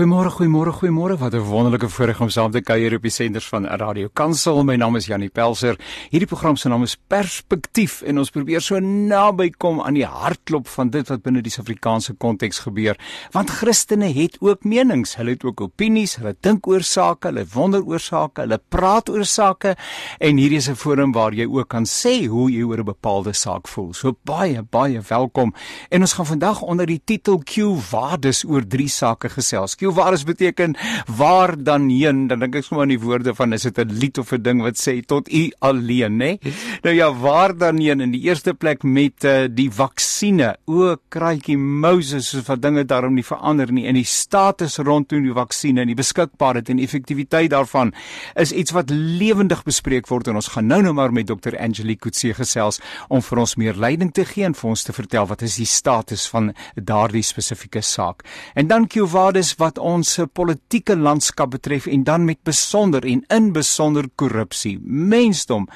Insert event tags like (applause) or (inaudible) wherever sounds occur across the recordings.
Goeiemôre, goeiemôre, goeiemôre. Wat 'n wonderlike voorreg om saam te kuier op die senders van Radio Kansel. My naam is Janie Pelser. Hierdie program se naam is Perspektief en ons probeer so naby kom aan die hartklop van dit wat binne die Suid-Afrikaanse konteks gebeur. Want Christene het ook menings, hulle het ook opinies, hulle dink oor sake, hulle wonder oor sake, hulle praat oor sake en hierdie is 'n forum waar jy ook kan sê hoe jy oor 'n bepaalde saak voel. So baie, baie welkom. En ons gaan vandag onder die titel Q waardes oor drie sake gesels. Q waar is beteken waar dan heen? Dan dink ek sommer aan die woorde van is dit 'n lied of 'n ding wat sê tot u alleen, nê? Nou ja, waar dan heen? In die eerste plek met uh, die vaksines. O, kraaitjie Moses, so wat dinge daarom nie verander nie. En die status rondom die vaksines en die beskikbaarheid en effektiwiteit daarvan is iets wat lewendig bespreek word en ons gaan nou nou maar met Dr. Angelique Kutse gesels om vir ons meer leiding te gee en vir ons te vertel wat is die status van daardie spesifieke saak. En dan Qvades wat wat ons politieke landskap betref en dan met besonder en in besonder korrupsie. Mensdom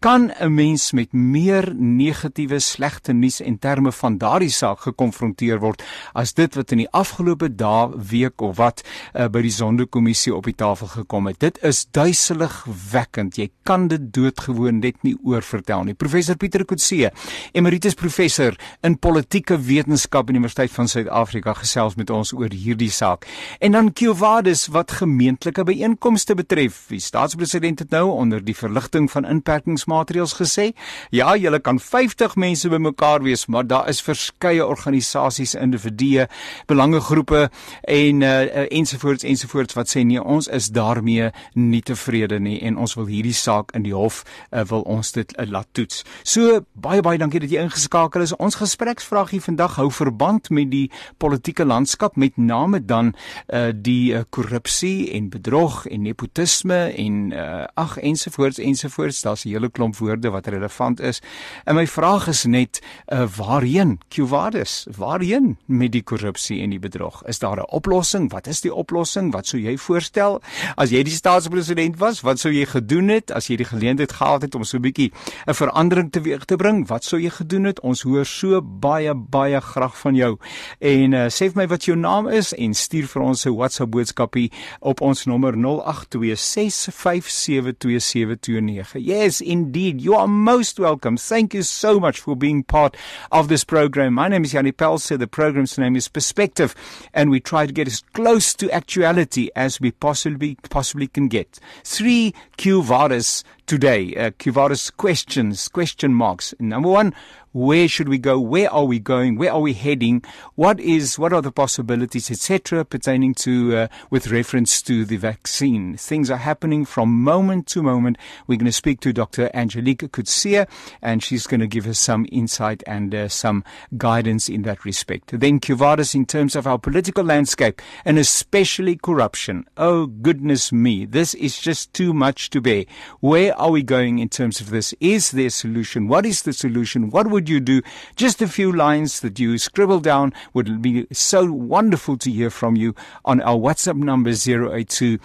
kan 'n mens met meer negatiewe slegte nuus en terme van daardie saak gekonfronteer word as dit wat in die afgelope dae, week of wat uh, by die sondekommissie op die tafel gekom het. Dit is duiselig wekkend. Jy kan dit doodgewoon net nie oorvertel nie. Professor Pieter Kutse, emeritus professor in politieke wetenskap aan die Universiteit van Suid-Afrika gesels met ons oor hierdie saak. En dan Kiovades wat gemeentelike byeenkomste betref. Die staatspresident het nou onder die verligting van inperkingsmaatreëls gesê, ja, julle kan 50 mense bymekaar wees, maar daar is verskeie organisasies, individue, belangegroepe en uh, ensovoorts ensovoorts wat sê nee, ons is daarmee nie tevrede nie en ons wil hierdie saak in die hof uh, wil ons dit uh, laat toets. So baie baie dankie dat jy ingeskakel is. Ons gespreksvragie vandag hou verband met die politieke landskap met name dan uh die uh, korrupsie en bedrog en nepotisme en uh ag ensovoorts ensovoorts daar's 'n hele klomp woorde wat relevant is. En my vraag is net uh waarheen Qvades waarheen met die korrupsie en die bedrog? Is daar 'n oplossing? Wat is die oplossing? Wat sou jy voorstel as jy die staatspresident was? Wat sou jy gedoen het as jy die geleentheid gehad het om so 'n bietjie 'n verandering teweeg te bring? Wat sou jy gedoen het? Ons hoor so baie baie graag van jou. En uh, sê vir my wat jou naam is en stuur vir ons 'n WhatsApp boodskapie op ons nommer 0826572729. Yes, indeed. You are most welcome. Thank you so much for being part of this program. My name is Yanni Pelser. The program's name is Perspective, and we try to get as close to actuality as we possibly possibly can get. Three Q Varus today. Uh, Q Varus questions, question marks. Number one, where should we go? Where are we going? Where are we heading? What is what are the possibilities etc pertaining to uh, with reference to the vaccine? Things are happening from moment to moment. We're going to speak to Dr Angelique Kutsia and she's going to give us some insight and uh, some guidance in that respect. Then Cuvadas in terms of our political landscape and especially corruption. Oh goodness me. This is just too much to bear. Where are we going in terms of this? Is there a solution? What is the solution? What would would you do? Just a few lines that you scribble down would be so wonderful to hear from you on our WhatsApp number 082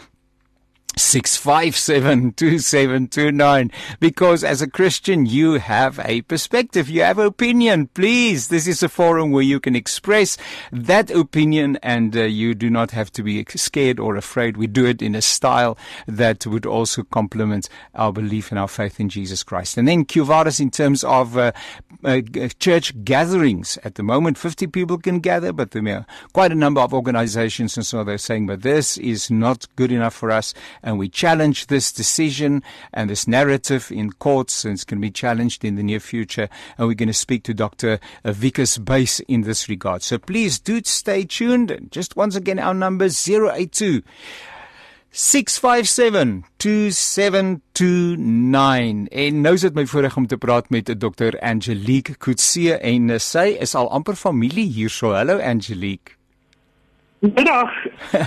6572729 because as a Christian you have a perspective. You have opinion. Please this is a forum where you can express that opinion and uh, you do not have to be scared or afraid. We do it in a style that would also complement our belief and our faith in Jesus Christ. And then Cuvadas in terms of uh, uh, church gatherings. At the moment 50 people can gather but there are quite a number of organizations and so they're saying but this is not good enough for us and we challenge this decision and this narrative in courts and it's going to be challenged in the near future and we're going to speak to Dr. Vikas Base in this regard. So please do stay tuned. Just once again our number 082 657 2729 en nou sit my voorreg om te praat met Dr Angelique Kutse en sy is al amper familie hierso. Hallo Angelique. Middag.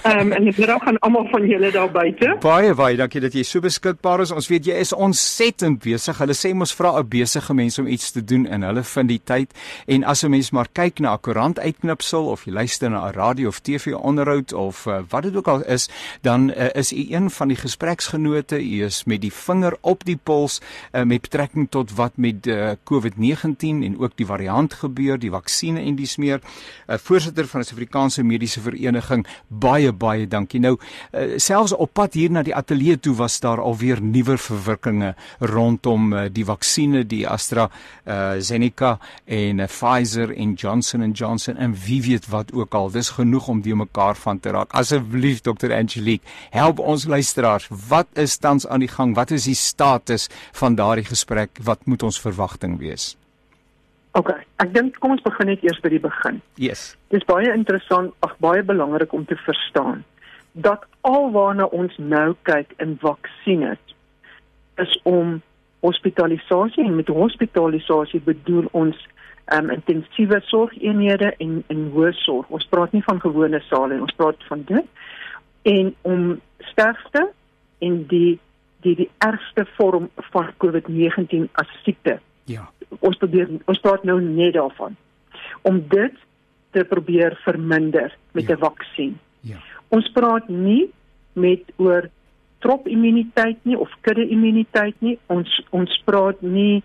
Ehm um, en middag aan almal van julle daar buite. Baie baie dankie dat jy so beskikbaar is. Ons weet jy is ontsettend besig. Hulle sê mos vra 'n besige mens om iets te doen en hulle vind die tyd. En as 'n mens maar kyk na 'n koerant uitknipsel of jy luister na 'n radio of TV onderhoud of uh, wat dit ook al is, dan uh, is u een van die gespreksgenote. U is met die vinger op die pols uh, met betrekking tot wat met uh, COVID-19 en ook die variant gebeur, die vaksines en dies meer. 'n uh, Voorsitter van die Suid-Afrikaanse Mediese Vereniging. Baie baie dankie. Nou uh, selfs op pad hier na die ateljee toe was daar alweer nuwer verwikkelinge rondom uh, die vaksines, die Astra uh, Zeneca en uh, Pfizer en Johnson Johnson en wie weet wat ook al. Dis genoeg om die mekaar van te raak. Asseblief Dr. Angelique, help ons luisteraars. Wat is tans aan die gang? Wat is die status van daardie gesprek? Wat moet ons verwagting wees? OK, ek dink kom ons begin net eers by die begin. Yes. Dis baie interessant, ag baie belangrik om te verstaan dat alwaarna ons nou kyk in vaksines is om hospitalisasie en met hospitalisasie bedoel ons um, intensiewe sorgeenhede en en hoë sorg. Ons praat nie van gewone sale nie, ons praat van dit en om sterfte en die die die ergste vorm van COVID-19 as siekte. Ja. Ons probeer ons praat nou net daarvan om dit te probeer verminder met 'n ja. vaksin. Ja. Ons praat nie met oor trop immuniteit nie of kudde immuniteit nie. Ons ons praat nie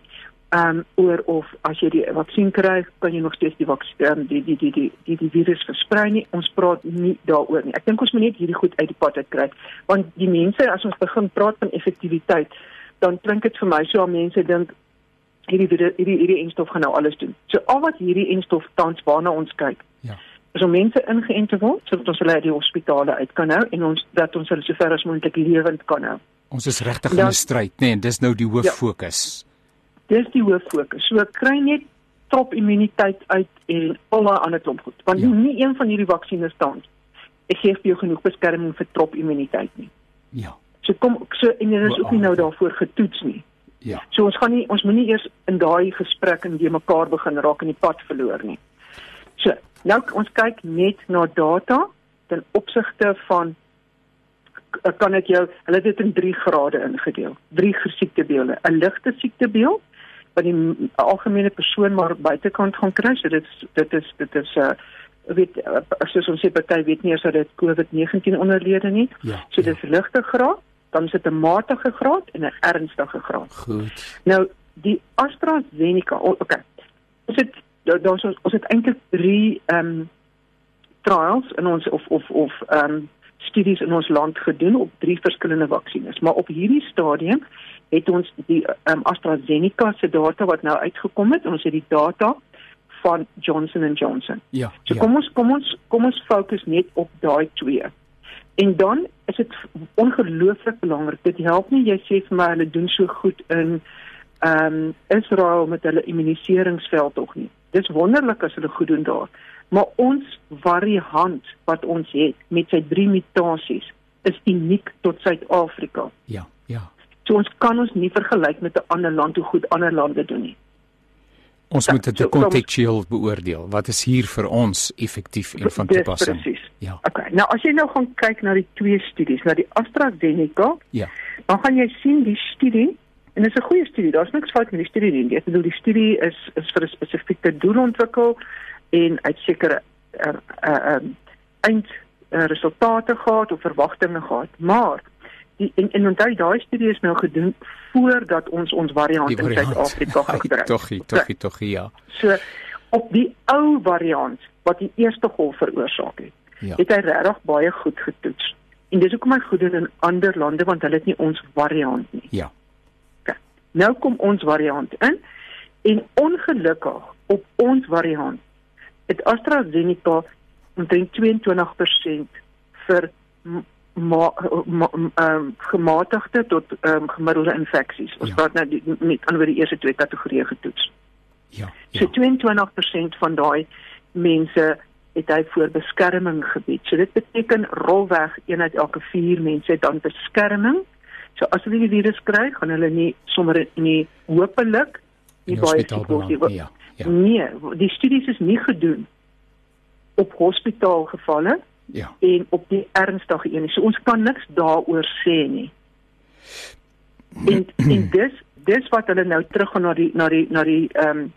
um oor of as jy die vaksin kry, kan jy nog steeds die vaksin die die die die die die virus versprei nie. Ons praat nie daaroor nie. Ek dink ons moet net hierdie goed uit die pad uit kry, want die mense as ons begin praat van effektiwiteit, dan klink dit vir my so al mense dink hierdie hierdie hierdie enstof gaan nou alles doen. So al wat hierdie enstof tans waarna ons kyk. Ja. Is om mense ingeënt te word sodat ons hulle uit die hospitale uit kan hou en ons dat ons hulle sover as moontlik lewend kan hou. Ons is regtig in 'n stryd, nê, nee, en dis nou die hoof ja. fokus. Dis die hoof fokus. So kry net trop immuniteit uit en al daai ander klomp goed. Want ja. nie een van hierdie vaksines staan. Ek gee vir jou genoeg beskerming vir trop immuniteit nie. Ja. So kom so en dit is ook nie nou daarvoor getoets nie. Ja. So ons gaan nie ons moenie eers in daai gesprek en die mekaar begin raak in die pad verloor nie. So, nou ons kyk net na data ten opsigte van kan ek jou hulle het dit in 3 grade ingedeel. 3 siektebeelde. 'n Ligte siektebeeld wat die algemene persoon maar buitekant gaan kry. So dit dit is dit is 'n uh, weet as ons sê party weet nie as dit COVID-19 onderlede nie. Ja, so dis ja. ligte graad dan is dit 'n matige graad en 'n ernstige graad. Goed. Nou die AstraZeneca, oh, okay. Ons het daar's ons, ons het eintlik 3 ehm um, trials in ons of of of ehm um, studies in ons land gedoen op drie verskillende vaksines, maar op hierdie stadium het ons die ehm um, AstraZeneca se data wat nou uitgekom het, ons het die data van Johnson & Johnson. Ja. So ja. kom ons kom ons kom ons fokus net op daai twee. En dan is dit ongelooflik belangrik. Dit help nie jy sê vir my hulle doen so goed in ehm um, Israel met hulle immuniseringsveld tog nie. Dis wonderlik as hulle goed doen daar. Maar ons variant wat ons het met sy drie mutasies is uniek tot Suid-Afrika. Ja, ja. So ons kan ons nie vergelyk met 'n ander land hoe goed ander lande doen nie. Ons moet dit kontekstueel beoordeel. Wat is hier vir ons effektief en van toepassing? Presies. Ja. Okay. Nou as jy nou gaan kyk na die twee studies, na die AstraZeneca, ja. dan gaan jy sien die studie en dit is 'n goeie studie. Daar's niks fout met die studie nie. Ek bedoel die studie is is vir 'n spesifieke doel ontwikkel en uit sekere uh, uh, um, eind uh, resultate gehad of verwagtinge gehad. Maar die en, en onthou daai studie is nou gedoen voordat ons ons variant, variant. in Suid-Afrika (laughs) gekry het. Toggie, toggie, toggie ja. So op die ou variant wat die eerste golf veroorsaak het, ja. het hy regtig baie goed getoets. En dis hoekom hy goed doen in ander lande want hulle het nie ons variant nie. Ja. Okay. Nou kom ons variant in en ongelukkig op ons variant het AstraZeneca omtrent 22% vir maar ehm um, gematigde tot ehm um, gemiddelde infeksies. Ons ja. praat nou met ander die eerste twee kategorieë getoets. Ja. ja. So 22% van daai mense het hy voor beskerming gebied. So dit beteken rolweg een uit elke 4 mense het dan beskerming. So as hulle die virus kry, gaan hulle nie sommer nie hopelik nie baie siek word nie. Ja. Ja. Nee, die studies is nie gedoen op hospitaalgevalle Ja. En op die ernstige een. So ons kan niks daaroor sê nie. En (clears throat) en dis dis wat hulle nou terug gaan na die na die na die ehm um,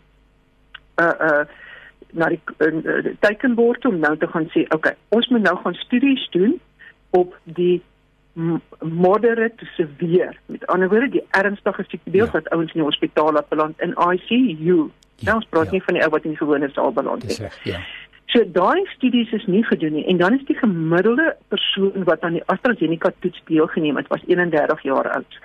uh uh na die uh, tekenbord om nou te gaan sê, okay, ons moet nou gaan studies doen op die moderate severe. Met ander woorde, die ernstige siektebeeld ja. wat ouens in die hospitaal laat beland in ICU. Ja, nou, ons praat ja. nie van die ou wat in die gewone saal beland het. Ja. So daai studies is nie gedoen nie en dan is die gemiddelde persoon wat aan die AstraZeneca toets deelgeneem het was 31 jaar oud.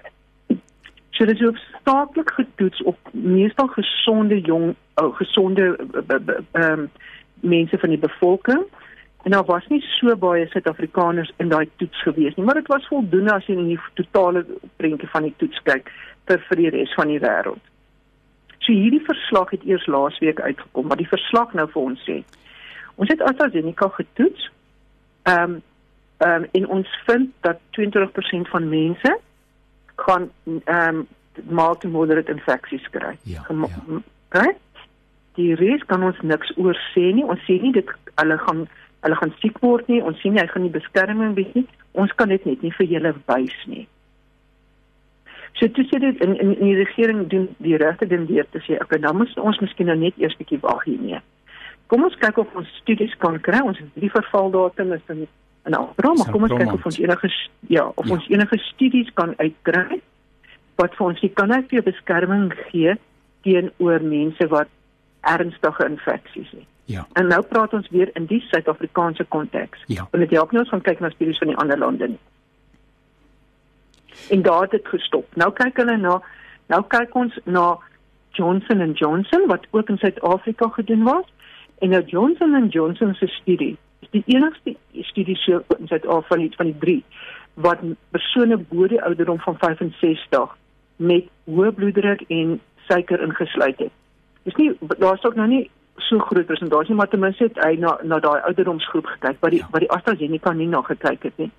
So dit is hoofsaaklik getoets op meestal gesonde jong ou gesonde ehm um, mense van die bevolking. En daar was nie so baie Suid-Afrikaners in daai toets gewees nie, maar dit was voldoende as jy in die totale prentjie van die toets kyk vir vir die res van die wêreld. So hierdie verslag het eers laasweek uitgekom, wat die verslag nou vir ons sê. Ons het AstraZeneca getoets. Ehm um, ehm um, en ons vind dat 22% van mense kan ehm um, mild to moderate infeksies kry. Ja, ja. Okay? Die res kan ons niks oor sê nie. Ons sê nie dit hulle gaan hulle gaan siek word nie. Ons sê nie hy gaan nie beskerming bied nie. Ons kan dit net nie vir julle wys nie. So toe sê dit in, in in die regering doen die regte ding weer te sê, okay, dan moet ons miskien nou net eers bietjie wag hiermee. Kom ons kyk of ons studies kan kry. Ons drie vervaldatum is in in April, maar kom ons kyk of ons enige ja, of ja. ons enige studies kan uitkry wat vir ons kan net vir beskerming gee teenoor mense wat ernstige infeksies het. Ja. En nou praat ons weer in die Suid-Afrikaanse konteks. Ja. En dit help nie ons gaan kyk na studies van die ander lande nie. En daar het dit gestop. Nou kyk hulle na nou kyk ons na Johnson & Johnson wat ook in Suid-Afrika gedoen was en nou Johnson & Johnson se studie die enigste studie so in Suid-Afrika van die van die drie wat persone bo die ouderdom van 65 met hoë bloeddruk en suiker ingesluit het. Dis nie daar's ook nou nie so groot persentasie maar ten minste het hy na na daai ouderdomsgroep gekyk wat die ja. wat die AstraZeneca nie na gekyk het nie.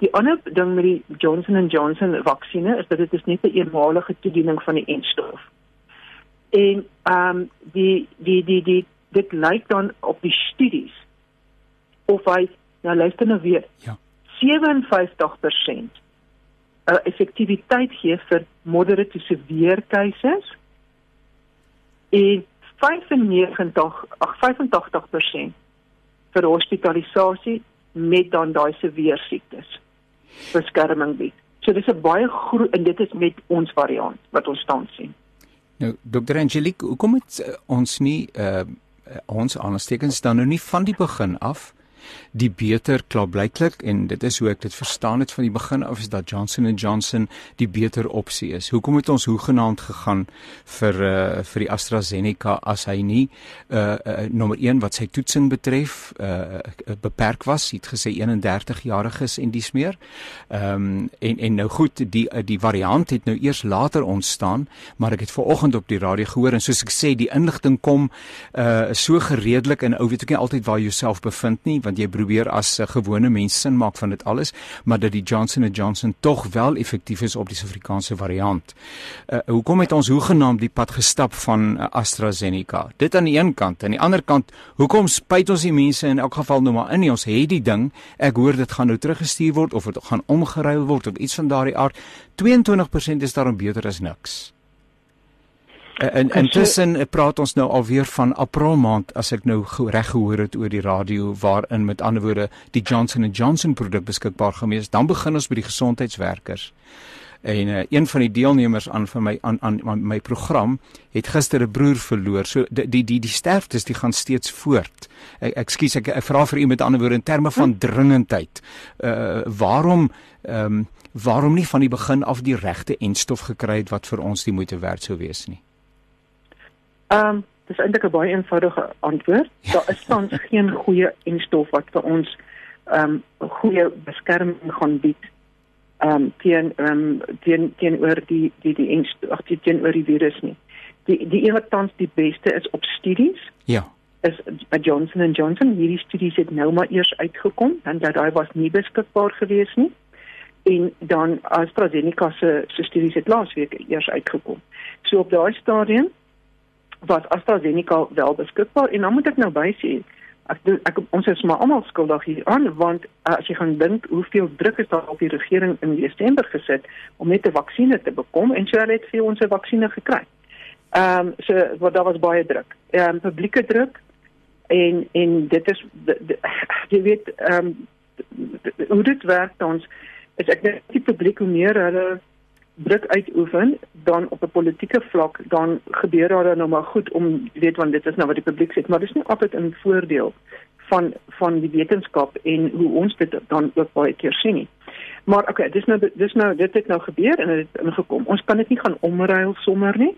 Die ander ding met die Johnson & Johnson vaksinne is dat dit is net 'n eenmalige toediening van die enstof. En ehm um, die die die die dit lyk dan op die studies of hy nou luister nou weer. Ja. 57% 'n uh, effektiwiteit gee vir moderate to severe cases en 95 ag 85% vir hospitalisasie met dan daai severe siektes beskerming bied. So dis 'n baie groot en dit is met ons variant wat ons staan sien. Nou Dr. Angelique, hoekom het uh, ons nie uh ons aanstekens dan nou nie van die begin af die beter klaarblyklik en dit is hoe ek dit verstaan het van die begin af is dat Johnson & Johnson die beter opsie is. Hoekom het ons hoegenaamd gegaan vir uh vir die AstraZeneca as hy nie uh, uh nommer 1 wat sy toetsing betref uh beperk was, het gesê 31 jariges en dis meer. Ehm um, en en nou goed, die die variant het nou eers later ontstaan, maar ek het ver oggend op die radio gehoor en soos ek sê, die inligting kom uh so gereedelik en ou weet ek nie altyd waar jy jouself bevind nie, want jy probeer as 'n gewone mens sin maak van dit alles, maar dat die Johnson & Johnson tog wel effektief is op die Suid-Afrikaanse variant. Uh, hoekom het ons hoegenaamd die pad gestap van uh, AstraZeneca? Dit aan die een kant, aan die ander kant, hoekom spyt ons die mense in elk geval nou maar in nie ons het die ding. Ek hoor dit gaan nou teruggestuur word of dit gaan omgeruil word of iets van daardie aard. 22% is daarom beter as niks. En intussen praat ons nou alweer van April maand as ek nou reg gehoor het oor die radio waarin met ander woorde die Johnson & Johnson produk beskikbaar gemees dan begin ons by die gesondheidswerkers. En uh, een van die deelnemers aan vir my aan aan, aan my program het gister 'n broer verloor. So die die die, die sterftes die gaan steeds voort. Ek ekskuus ek, ek vra vir u met ander woorde in terme van dringendheid. Uh waarom ehm um, waarom nie van die begin af die regte enstof gekry het wat vir ons die moeite werd sou wees nie? Ehm um, dis eintlik 'n baie eenvoudige antwoord. Daar is tans (laughs) geen goeie enstof wat vir ons ehm um, goeie beskerming gaan bied ehm um, teen ehm um, teen teenoor die die die enstof ag teenoor die virus nie. Die die een wat tans die beste is op studies. Ja is by Johnson & Johnson hierdie studies het nou maar eers uitgekom dan dat daai was nie beskikbaar gewees nie en dan AstraZeneca se se studies het laasweek eers uitgekom. So op daai stadium was AstraZeneca wel beskikbaar en dan moet ek nou bysê ek ek ons is maar almal skuldig hier aan want uh, as jy gaan dink hoeveel druk is daar op die regering in Desember gesit om net 'n vaksinne te bekom en so hulle het vir ons 'n vaksinne gekry. Ehm um, so wat daar was baie druk. Ehm um, publieke druk en en dit is jy weet ehm um, hoe dit werk ons is ek net die publiek hoe meer hulle druk uitoefen dan op 'n politieke vlak dan gebeur daar nou maar goed om weet want dit is nou wat die publiek sê maar dis nie altyd in voordeel van van die wetenskap en hoe ons dit dan ook baie keer sien nie. Maar okay, dis nou dis nou dit het nou gebeur en dit het ingekom. Ons kan dit nie gaan omruil sommer nie.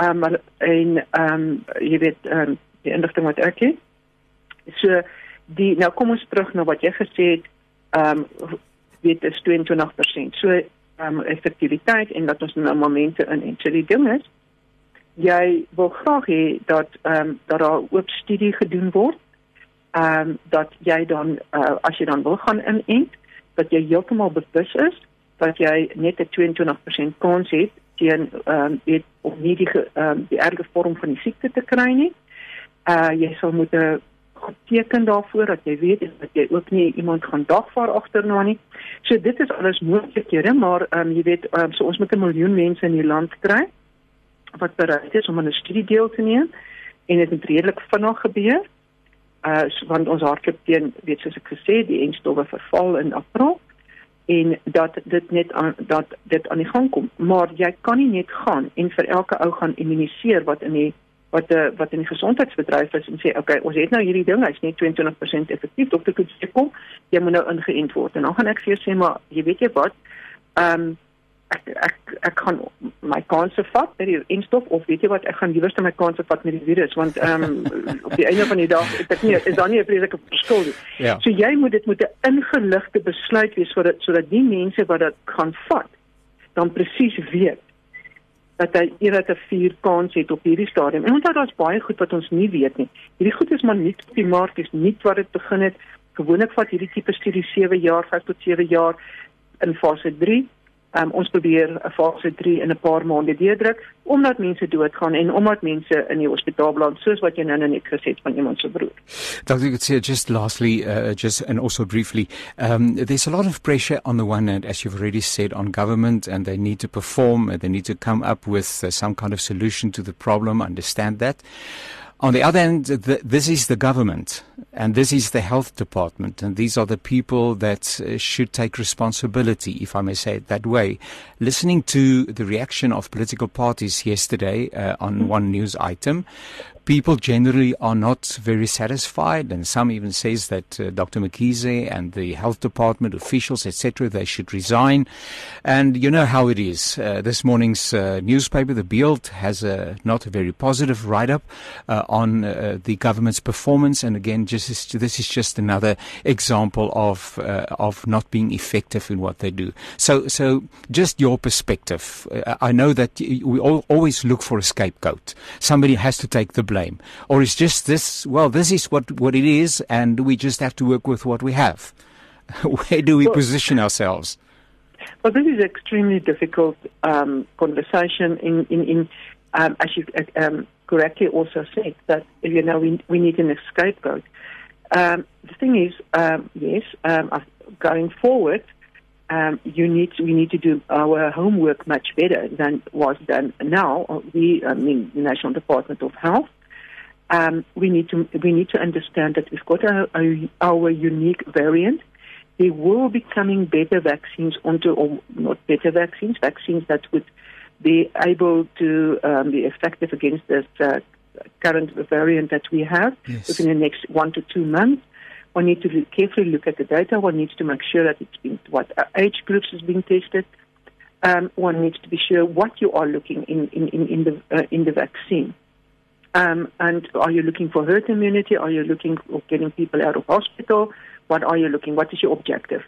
Ehm um, en ehm um, jy weet ehm um, die inligting wat ek het. So die nou kom ons terug na wat jy gesê het. Ehm um, weet is 22%. So um, effektiwiteit en dat ons nou momente in en so die ding is jy wil graag hê dat ehm um, dat daar ook studie gedoen word. Ehm um, dat jy dan uh, as jy dan wil gaan inent dat jy heeltemal bewus is dat jy net 'n 22% kans het teen ehm um, weet om nie die ehm um, die erge vorm van die siekte te kry nie. Uh jy sal moet 'n teken daarvoor dat jy weet dat jy ook nie iemand gaan dagvaar agterna nie. So dit is alles moontlikhede, maar ehm um, jy weet um, so ons moet 'n miljoen mense in die land kry wat bereid is om aan 'n studie deel te neem en dit moet redelik vinnig gebeur. Uh want ons hardloop teen weet soos ek gesê die enstowwe verval in April en dat dit net aan dat dit aan die gang kom maar jy kan nie net gaan en vir elke ou gaan immuniseer wat in die wat die, wat in die gesondheidsbedryf is en sê okay ons het nou hierdie ding hy's net 22% effektief dokter kan sê kom jy moet nou ingeënt word en dan gaan ek vir jou sê maar jy weet jy wat ehm um, ek ek ek kan my kanse vat met die instof of weet jy wat ek gaan liewer net my kanse vat met die virus want ehm um, op die einde van die dag ek nie is daar nie 'n vreeslike verskil nie. Ja. So jy moet dit met 'n ingeligte besluit wees sodat sodat die mense wat dit gaan vat dan presies weet dat hy eerder 'n vier kans het op hierdie stadium. En onthou daar's baie goed wat ons nie weet nie. Hierdie goed is maar nie op die mark is nie wat dit begin het. Gewoonlik vat hierdie tipe studie 7 jaar, 5 tot 7 jaar in fase 3 um, ons probeer 'n fase 3 in 'n paar maande deurdruk omdat mense doodgaan en omdat mense in die hospitaal beland soos wat jy nou net gesê het van iemand se broer. Dr. Gutierrez just lastly uh, just and also briefly um, there's a lot of pressure on the one hand as you've already said on government and they need to perform and they need to come up with uh, some kind of solution to the problem understand that On the other hand, the, this is the government and this is the health department, and these are the people that uh, should take responsibility, if I may say it that way. Listening to the reaction of political parties yesterday uh, on one news item, people generally are not very satisfied, and some even says that uh, Dr. McKeezy and the health department officials, etc., they should resign. And you know how it is. Uh, this morning's uh, newspaper, the Beeld, has a not a very positive write-up uh, on uh, the government's performance. And again, just this is just another example of uh, of not being effective in what they do. So, so just your perspective. I know that we all, always look for a scapegoat. Somebody has to take the blame blame? Or is just this, well, this is what, what it is, and we just have to work with what we have? (laughs) Where do we well, position ourselves? Well, this is an extremely difficult um, conversation. In, in, in um, as you um, correctly also said, that you know we, we need an scapegoat. Um, the thing is, um, yes, um, going forward, um, you need to, we need to do our homework much better than was done now. We, I mean, the National Department of Health, um, we need to we need to understand that we've got our, our unique variant. There will be coming better vaccines onto, or not better vaccines, vaccines that would be able to um, be effective against this uh, current variant that we have yes. within the next one to two months. One needs to look, carefully look at the data. One needs to make sure that it's been what age groups is being tested. Um, one needs to be sure what you are looking in in, in, in the uh, in the vaccine. Um, and are you looking for herd immunity? Are you looking for getting people out of hospital? What are you looking? What is your objective?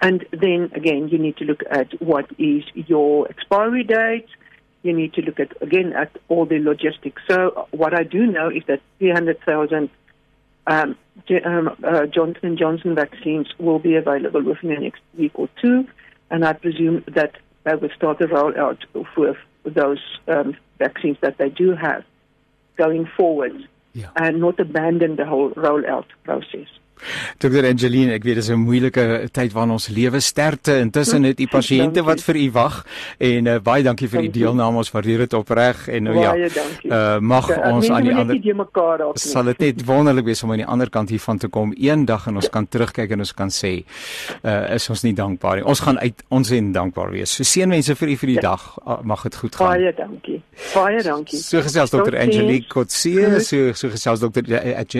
And then again, you need to look at what is your expiry date. You need to look at again at all the logistics. So what I do know is that 300,000 um, um, uh, Johnson and Johnson vaccines will be available within the next week or two, and I presume that they will start the roll out with those um, vaccines that they do have. Going forward yeah. and not abandon the whole rollout process. Dr. Angeline, ek weet dis 'n moeilike tyd waarin ons lewe sterkte. Intussen het u pasiënte wat vir u wag en uh, baie dankie vir u deelname. Ons waardeer dit opreg en nou ja. Uh, mag ja, ons aan die ander sal dit net wonderlik wees om aan die ander kant hiervan te kom eendag en ons kan terugkyk en ons kan sê uh, is ons nie dankbaar nie. Ons gaan uit ons en dankbaar wees. So seënmense vir u vir die ja. dag. Uh, mag dit goed gaan. Baie dankie. Baie dankie. So gesels Dr. Angelique Kotse, so so gesels Dr.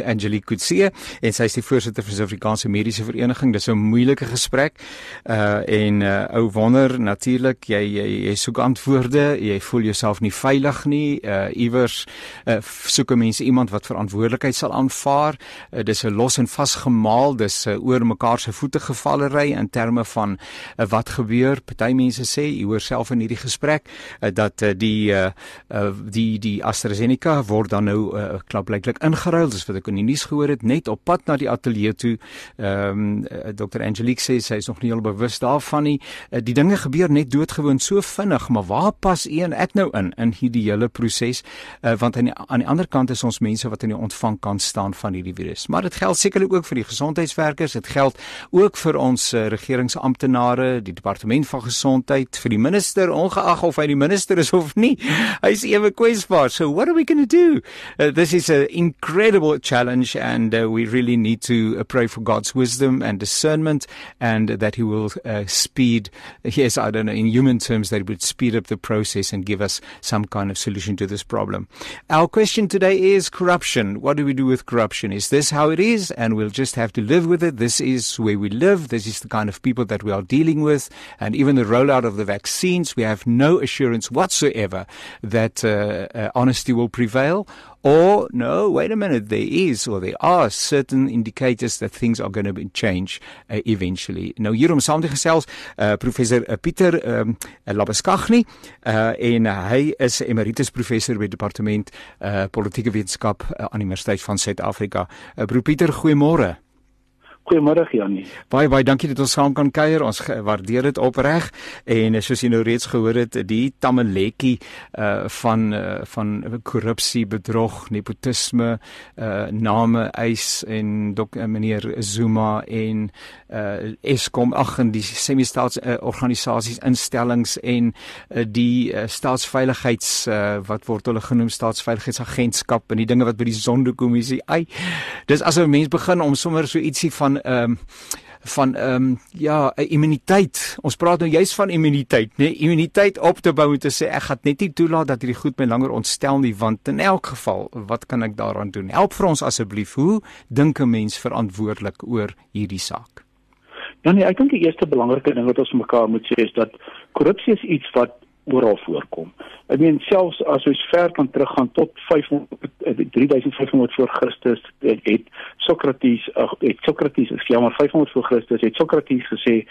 Angelique Kotse en sy is die voorsitter van die Suid-Afrikaanse Mediese Vereniging. Dis 'n moeilike gesprek. Uh en uh ou wonder natuurlik jy jy jy soek antwoorde, jy voel jouself nie veilig nie. Uh iewers uh soek mense iemand wat verantwoordelikheid sal aanvaar. Uh, dis 'n los en vasgemaal, dis uh, oor mekaar se voete gevallery in terme van uh, wat gebeur. Party mense sê, jy hoor self in hierdie gesprek uh, dat uh, die uh, uh die die AstraZeneca word dan nou uh, klapblyklik ingeruil, dis wat ek in die nuus gehoor het, net op pad na die ateljee toe. Ehm um, Dr. Angelique sê sy is nog nie heel bewus daarvan nie. Uh, die dinge gebeur net doodgewoon so vinnig, maar waar pas een ek nou in in hierdie hele proses? Uh, want aan die, aan die ander kant is ons mense wat in die ontvang kan staan van hierdie virus. Maar dit geld sekerlik ook vir die gesondheidswerkers, dit geld ook vir ons uh, regeringsamptenare, die departement van gesondheid, vir die minister ongeag of hy die minister is of nie. (laughs) Hy's ewe kwesbaar. So what are we going to do? Uh, this is an incredible challenge and uh, we really need to uh, pray for God's wisdom and discernment and that he will uh, speed yes I don't know in human terms that would speed up the process and give us some kind of solution to this problem. Our question today is corruption. What do we do with corruption? Is this how it is and we'll just have to live with it? This is where we live. This is the kind of people that we are dealing with and even the rollout of the vaccines we have no assurance whatsoever that uh, uh, honesty will prevail Or no, wait a minute, there is or there are certain indicators that things are going to change uh, eventually. Nou hier om saam te gesels, uh, professor uh, Pieter um, Labeskagni, uh, en uh, hy is emeritus professor by departement uh, politieke wetenskap uh, aan die Universiteit van Suid-Afrika. Uh, Prof Pieter, goeiemôre. Goeiemôre Janie. Baie baie dankie dat ons saam kan kuier. Ons waardeer dit opreg en soos jy nou reeds gehoor het, die tamaletjie uh van uh, van korrupsie, bedrog, nepotisme, uh name eis en dok uh, meneer Zuma en uh Eskom ag en die semi-staats uh, organisasies instellings en uh, die uh, staatsveiligheids uh, wat word hulle genoem staatsveiligheidsagentskap en die dinge wat by die Sonderkommissie. Ai. Dis as 'n mens begin om sommer so ietsie van ehm um, van ehm um, ja, 'n immuniteit. Ons praat nou juist van immuniteit, né? Nee? Immuniteit op te bou en te sê ek gaan net nie toelaat dat hierdie goed my langer ontstel nie, want in elk geval, wat kan ek daaraan doen? Help vir ons asseblief. Hoe dink 'n mens verantwoordelik oor hierdie saak? Ja nee, ek dink die eerste belangrike ding wat ons mekaar moet sê is dat korrupsie is iets wat oral voorkom. Ek meen selfs as ons ver kan teruggaan tot 500 3500 voor Christus het Sokrates het Sokrates is jammer 500 voor Christus het Sokrates gesê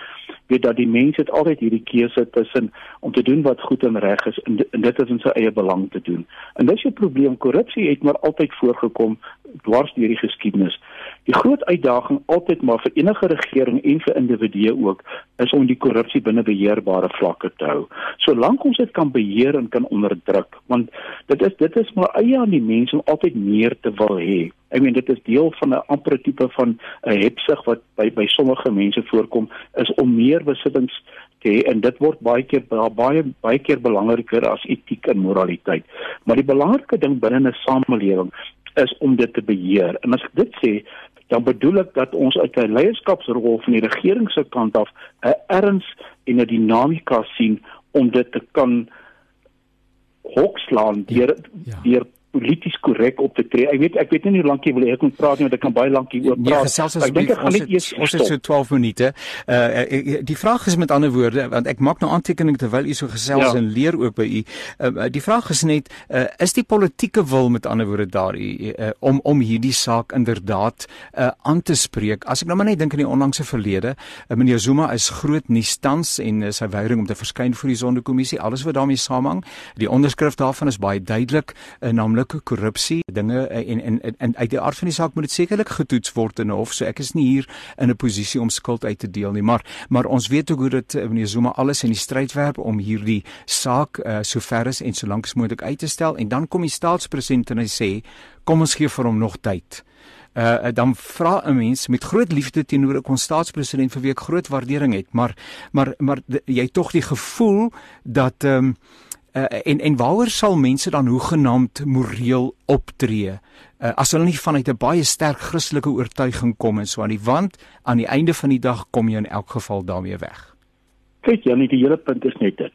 weet dat die mens het altyd hierdie keuse tussen om te doen wat goed en reg is en, en dit is in sy eie belang te doen. En dis 'n probleem korrupsie het maar altyd voorgekom dwars deur die geskiedenis. Die groot uitdaging altyd maar vir enige regering en vir individue ook is om die korrupsie binne beheerbare vlakke te hou. Solank ons dit kan beheer en kan onderdruk, want dit is dit is maar eie aan die mens om altyd meer te wil hê. Ek meen dit is deel van 'n amper tipe van 'n hebsug wat by by sommige mense voorkom is om meer besittings te hê en dit word baie keer baie baie keer belangriker as etiek en moraliteit. Maar die belangrike ding binne 'n samelewing is om dit te beheer. En as ek dit sê, dan bedoel ek dat ons uit 'n leierskapsrol van die regering se kant af 'n erns en 'n dinamika sien om dit te kan hokslaan deur ja. deur polities korrek op te tree. Ek weet ek weet nie hoe lank jy wil hê ek moet praat nie want ek kan baie lank hieroor nee, praat. Nee, ek dink ek gaan net eers ons het so 12 minute. Uh die vraag is met ander woorde want ek maak nou aantekeninge terwyl u so gesels ja. en leer ook by u. Uh, die vraag is net uh, is die politieke wil met ander woorde daar u uh, om om hierdie saak inderdaad uh, aan te spreek. As ek nou maar net dink aan die onlangse verlede, uh, meneer Zuma is groot nuus tans en uh, sy weiering om te verskyn voor die sondekommissie, alles wat daarmee saamhang. Die onderskrif daarvan is baie duidelik, uh, naamlik ook korrupsie dinge eh, en en en, en uit die aard van die saak moet dit sekerlik getoets word in hof so ek is nie hier in 'n posisie om skuld uit te deel nie. Maar maar ons weet ook hoe dit eh, meneer Zuma alles in die stryd werp om hierdie saak uh, so ver as en so lank as moontlik uit te stel. En dan kom die staatspresident en hy sê kom ons gee vir hom nog tyd. Uh, dan vra 'n mens met groot liefde teenoor 'n konstaatspresident vir wie ek groot waardering het, maar maar maar jy tog die gevoel dat ehm um, uh, en en waaroor sal mense dan hoegenaamd moreel optree uh, as hulle nie vanuit 'n baie sterk Christelike oortuiging kom en so aan die wand aan die einde van die dag kom jy in elk geval daarmee weg. Kyk jy, nie die hele punt is net dit.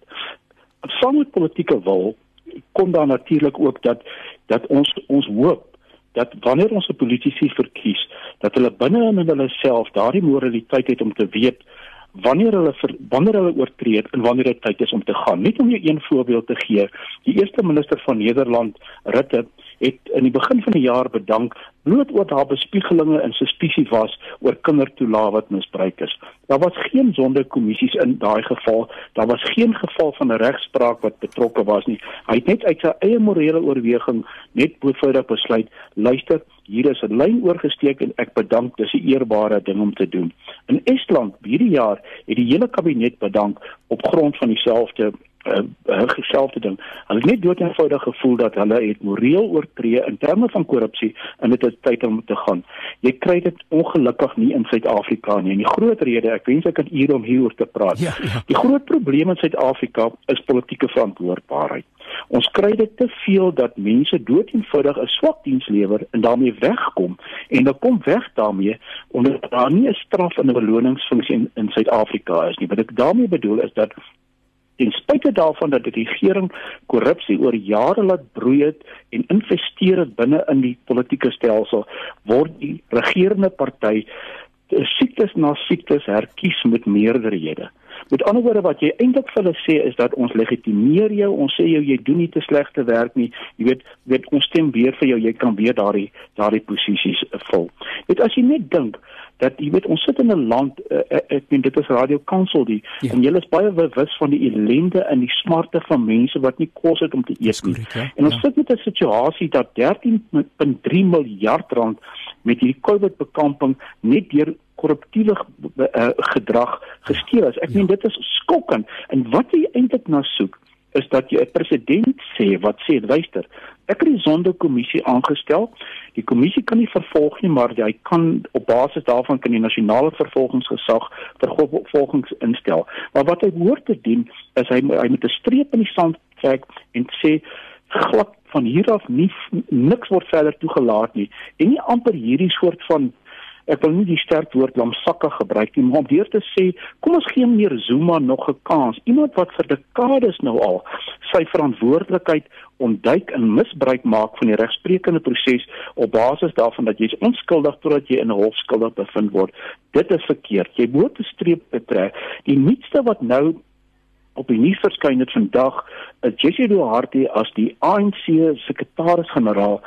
Saam met politieke wil kom daar natuurlik ook dat dat ons ons hoop dat wanneer ons 'n politisie verkies dat hulle binne in hulle self daardie moraliteit het om te weet wanneer hulle ver, wanneer hulle oortree en wanneer dit tyd is om te gaan. Net om jou een voorbeeld te gee. Die eerste minister van Nederland, Rutte, het in die begin van die jaar bedank bloot oor haar bespiegelinge en suspisie was oor kindertoelaat wat misbruik is. Daar was geen sondekommissies in daai geval. Daar was geen geval van 'n regspraak wat betrokke was nie. Hy het net uit sy eie morele oorweging net boovoudig besluit, luister, hier is 'n lyn oorgesteek en ek bedank, dis 'n eerbare ding om te doen. In Estland hierdie jaar het die hele kabinet bedank op grond van dieselfde uh, uh, dieselfde ding. Hulle het net dood eenvoudig gevoel dat hulle het moreel oortree in terme van korrupsie en dit is tyd om te gaan. Jy kry dit ongelukkig nie in Suid-Afrika nie. En die groot rede, ek wens ek kan hier om hieroor te praat. Ja, ja. Die groot probleem in Suid-Afrika is politieke verantwoordbaarheid. Ons kry dit te veel dat mense dood eenvoudig 'n swak diens lewer en daarmee wegkom en dan kom weg daarmee omdat daar nie 'n straf en 'n beloningsfunksie in, in Suid-Afrika is nie. Wat ek daarmee bedoel is dat ten spyte daarvan dat die regering korrupsie oor jare laat broei het en investeer het binne in die politieke stelsel word die regerende party siektes na siektes herkies met meerderhede. Met ander woorde wat jy eintlik vir hulle sê is dat ons legitimeer jou, ons sê jou jy doen nie te slegte werk nie. Jy weet, weet ons stem weer vir jou, jy kan weer daardie daardie posisies vul. Dit as jy net dink dat jy weet ons sit in 'n land uh, ek meen dit is Radio Kansel die ja. en julle is baie bewus van die ellende en die smarte van mense wat nie kos het om te eet nie. Correct, ja? En ons ja. sit met 'n situasie dat 13.3 miljard rand met hierdie COVID bekamping net deur korruptiewe uh, gedrag gesteel is. Ek ja. meen dit is skokkend. En wat jy eintlik na soek is dat jy 'n president sê wat sê luister ek het die sondekommissie aangestel. Die kommissie kan nie vervolg nie maar hy kan op basis daarvan kan die nasionale vervolgingsgesag vervolgings instel maar wat hy hoort te doen is hy hy moet 'n streep in die sand trek en sê glad van hier af nie niks word verder toegelaat nie. En nie amper hierdie soort van ek wil nie die sterk woord lamsakke gebruik nie, maar om weer te sê, kom ons gee meer Zuma nog 'n kans. Iemand wat vir dekades nou al sy verantwoordelikheid ontduik en misbruik maak van die regsprekende proses op basis daarvan dat jy onskuldig totdat jy in 'n hof skuldig bevind word. Dit is verkeerd. Jy moet 'n streep betrek. Die nuutste wat nou op die nuus verskyn het vandag is Jessie Duarte as die ANC sekretaris-generaal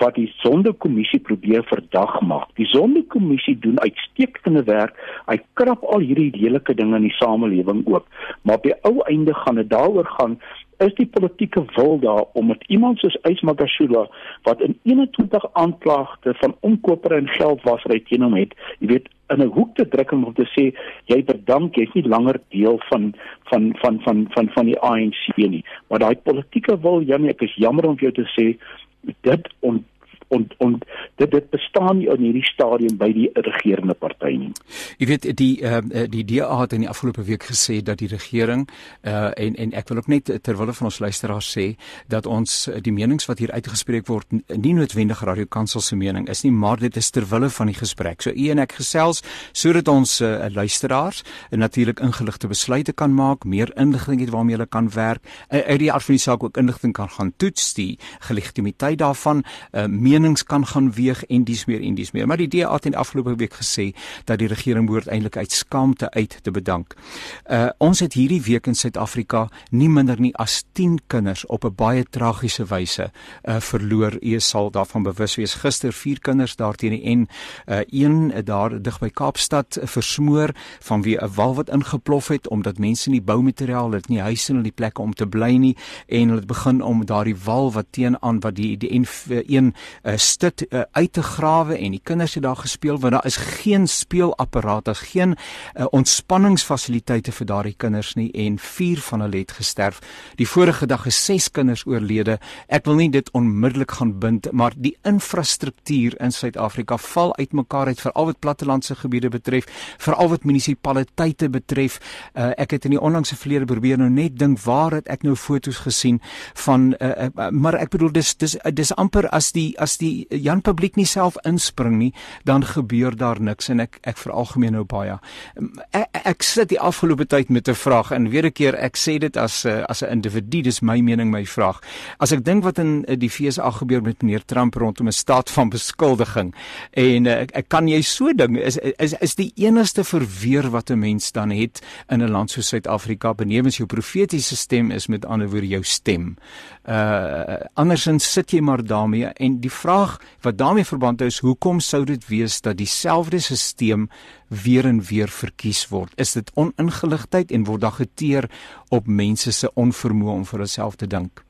wat die sondekommissie probeer verdag maak. Die sondekommissie doen uitstekende werk. Hy krap al hierdie lelike dinge in die samelewing oop, maar op die ou einde gaan dit daaroor gaan is die politieke wil daar om met iemand soos Ysmagashula wat in 21 aanklagte van omkoper en geldwasery teen hom het, jy weet, in 'n hoek te druk om te sê jy bedank jy's nie langer deel van van van van van van die ANC nie. Maar daai politieke wil, Janie, ek is jammer om jou te sê dit ont en en dit dit bestaan nie in hierdie stadium by die regerende party nie. Jy weet die uh, die DA het in die afgelope week gesê dat die regering uh, en en ek wil ook net terwyl van ons luisteraars sê dat ons die menings wat hier uitgespreek word nie noodwendig Radio Kansel se mening is nie, maar dit is terwyl van die gesprek. So u en ek gesels sodat ons uh, luisteraars natuurlik ingeligte besluite kan maak, meer inligting het waarmee hulle kan werk, uh, uit die aard van die saak ook inligting kan gaan toets die gelegitimiteit daarvan, uh, menings kan gaan weeg en dis meer en dis meer. Maar die DA het in afgelope week gesê dat die regering behoort eintlik uit skaamte uit te bedank. Uh ons het hierdie week in Suid-Afrika nie minder nie as 10 kinders op 'n baie tragiese wyse uh verloor. U sal daarvan bewus wees. Gister vier kinders daar teen die en uh een daar dig by Kaapstad versmoor van wie 'n wal wat ingeplof het omdat mense nie boumateriaal het nie huise in die plekke om te bly nie en hulle het begin om daardie wal wat teen aan wat die die N1 uh, stit uh, uit te grawe en die kinders het daar gespeel want daar is geen speelapparaat, daar's geen uh, ontspanningsfasiliteite vir daardie kinders nie en vier van hulle het gesterf. Die vorige dag is ses kinders oorlede. Ek wil nie dit onmiddellik gaan bind, maar die infrastruktuur in Suid-Afrika val uitmekaar uit veral wat plattelandse gebiede betref, veral wat munisipaliteite betref. Uh, ek het in die onlangse verlede probeer nou net dink waar het ek nou foto's gesien van uh, uh, maar ek bedoel dis dis dis amper as die as die Jan publiek nie self inspring nie, dan gebeur daar niks en ek ek veralgemeen nou baie. Ek, ek sit die afgelope tyd met 'n vraag en weer 'n keer ek sê dit as as 'n individu, dis my mening, my vraag. As ek dink wat in die FSA gebeur met meneer Trump rondom 'n staat van beskuldiging en ek, ek kan jy so ding is is is die enigste verweer wat 'n mens dan het in 'n land soos Suid-Afrika benewens jou profetiese stem is met ander woorde jou stem. Uh andersins sit jy maar daarmee en die vraag wat daarmee verband hou is hoekom sou dit wees dat dieselfde stelsel weer en weer verkies word? Is dit oningeligtheid en word daar geteer op mense se onvermoë om vir hulself te dink?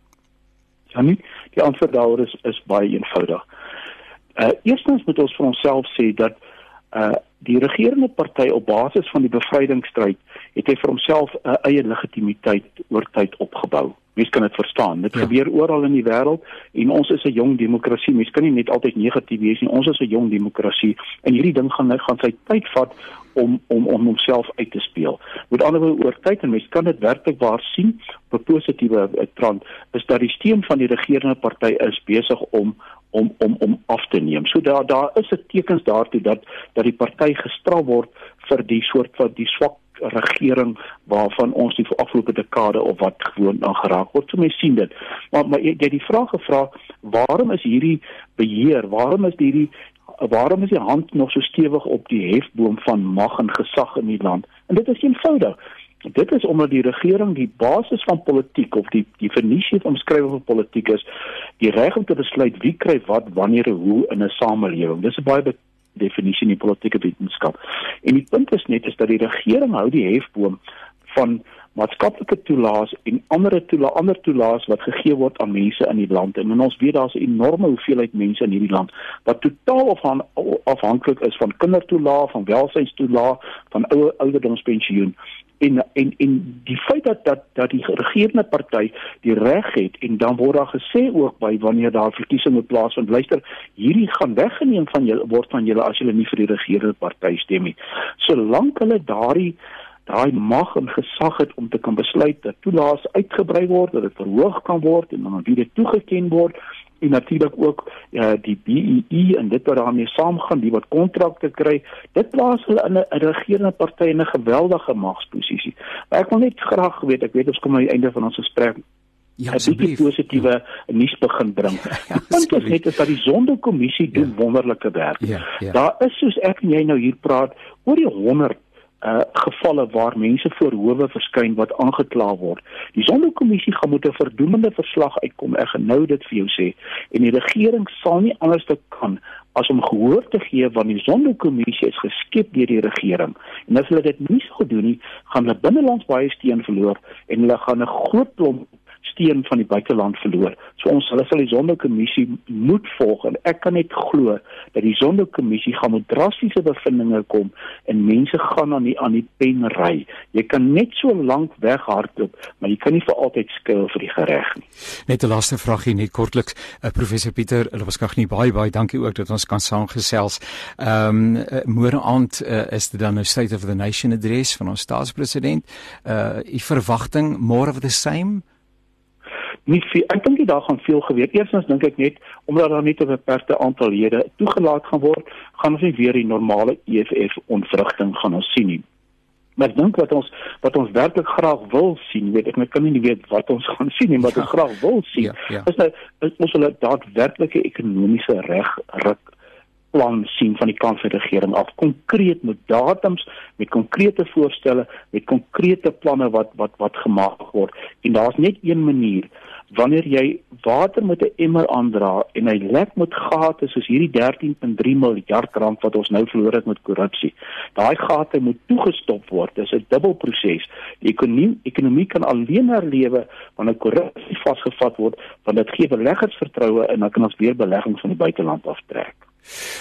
Ja nie, die antwoord daaroor is is baie eenvoudig. Uh eerstens moet ons vir onsself sê dat uh die regerende party op basis van die bevrydingsstryd het hy vir homself 'n eie legitimiteit oor tyd opgebou. Mens kan dit verstaan. Dit ja. gebeur oral in die wêreld en ons is 'n jong demokrasie. Mens kan nie net altyd negatief wees nie. Ons is 'n jong demokrasie en hierdie ding gaan gaan sy tyd vat om om om homself uit te speel. Met ander woorde oor tyd en mens kan dit werklik waar sien op 'n positiewe eh, trend is dat die steun van die regerende party is besig om om om om af te neem. So daar daar is 'n tekens daartoe dat dat die party gestraf word vir die soort van die swak regering waarvan ons die afgelope dekade of wat gewoon aan geraak word. So mense sien dit. Maar maar jy die vraag gevra, waarom is hierdie beheer, waarom is hierdie waarom is die hand nog so stewig op die hefboom van mag en gesag in die land? En dit is eenvoudig. Dit is omdat die regering die basis van politiek of die definisie van skrywe van politiek is die reg om te besluit wie kry wat wanneer en hoe in 'n samelewing. Dis 'n baie definisie in die politieke wetenskap. En die punt is net is dat die regering hou die hefboom van maatskaplike toelaas en ander toela ander toelaas wat gegee word aan mense in die land. En ons weet daar's 'n enorme hoeveelheid mense in hierdie land wat totaal afhan afhanklik is van kindertoelaas, van welsynstoelaas, van ouer ouderdomspensioen. En en en die feit dat dat dat die regerende party die reg het en dan word daar gesê ook by wanneer daar verkiesings plaasvind luister hierdie gaan weggeneem van julle word van julle as julle nie vir die regerende party stem nie. Solank hulle daardie daai mag en gesag het om te kan besluit dat toelaas uitgebrei word, dat dit verhoog kan word en dan weer toegeken word en natuurlik ook uh, die BEE e en dit wat daarmee saamgaan, die wat kontrakte kry, dit plaas hulle in 'n regerende party in 'n geweldige magsposisie. Maar ek wil net graag weet, ek weet ons kom aan die einde van ons gesprek Ja, asseblief positiewe ja. nuus begin bring. Ja, Want dit is net dat die Sonderkommissie doen ja. wonderlike werk. Ja, ja. Daar is soos ek en jy nou hier praat oor die 100 uh gevalle waar mense voor howe verskyn wat aangekla word. Die sondekommissie gaan met 'n verdoemende verslag uitkom. Ek genou dit vir jou sê en die regering sal nie anders te kan as om gehoor te gee want die sondekommissie is geskep deur die regering. En as hulle dit nie sou doen nie, gaan hulle binnelands baie steun verloor en hulle gaan 'n groot klomp steen van die buiteland verloor. So ons hulle sal die sondekommissie moet volg en ek kan net glo dat die sondekommissie gaan met drastiese bevindinge kom en mense gaan aan die aan die pen ry. Jy kan net so lank weghardloop, maar jy kan nie vir altyd skuil vir die gereg nie. Net 'n laaste vragie net kortliks. Uh, professor Pieter, hulle was gou nie baie baie dankie ook dat ons kan saamgesels. Ehm um, uh, môre aand uh, is dit dan 'n State of the Nation adres van ons staatspresident. Uh u verwagting more of the same nie veel, ek dink die dag gaan veel geweet. Eerstens dink ek net omdat daar net 'n beperkte aantal lede toegelaat gaan word, gaan ons nie weer die normale EFF ontwrigting gaan ons sien nie. Maar ek dink wat ons wat ons werklik graag wil sien, weet ek, ek kan nie weet wat ons gaan sien nie, maar wat ja. ons graag wil sien, ja, ja. is nou is ons hulle daadwerklike ekonomiese reg ruk plan sien van die kant van die regering af konkreet met datums met konkrete voorstelle met konkrete planne wat wat wat gemaak word en daar's net een manier wanneer jy water met 'n emmer aandra en hy lek met gate soos hierdie 13.3 miljard rand wat ons nou verloor het met korrupsie. Daai gate moet toegestop word. Dit is 'n dubbelproses. Die ekonomie ekonomie kan alleen herlewe wanneer korrupsie vasgevat word, want dit gee beleggers vertroue en dan kan ons weer beleggings van die buiteland aftrek.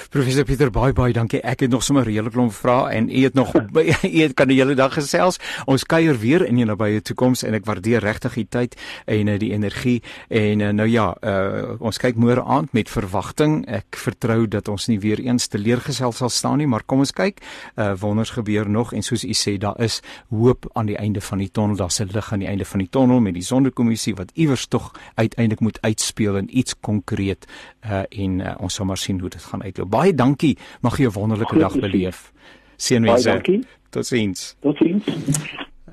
Professor Pieter baie baie dankie. Ek het nog sommer 'n hele klomp vrae en u het nog (laughs) u het kan die hele dag gesels. Ons kuier weer in 'n nabye toekoms en ek waardeer regtig die tyd en uh, die energie en uh, nou ja, uh, ons kyk môre aand met verwagting. Ek vertrou dat ons nie weer eens teleurgestel sal staan nie, maar kom ons kyk. Uh, wonders gebeur nog en soos u sê, daar is hoop aan die einde van die tonnel. Daar's 'n lig aan die einde van die tonnel met die sondekommissie wat iewers tog uiteindelik moet uitspeel in iets konkreet uh, en uh, ons sal maar sien hoe dit gaan uitloop. Baie dankie. Mag jy 'n wonderlike dag beleef. Seënwense. Totsiens. Totsiens.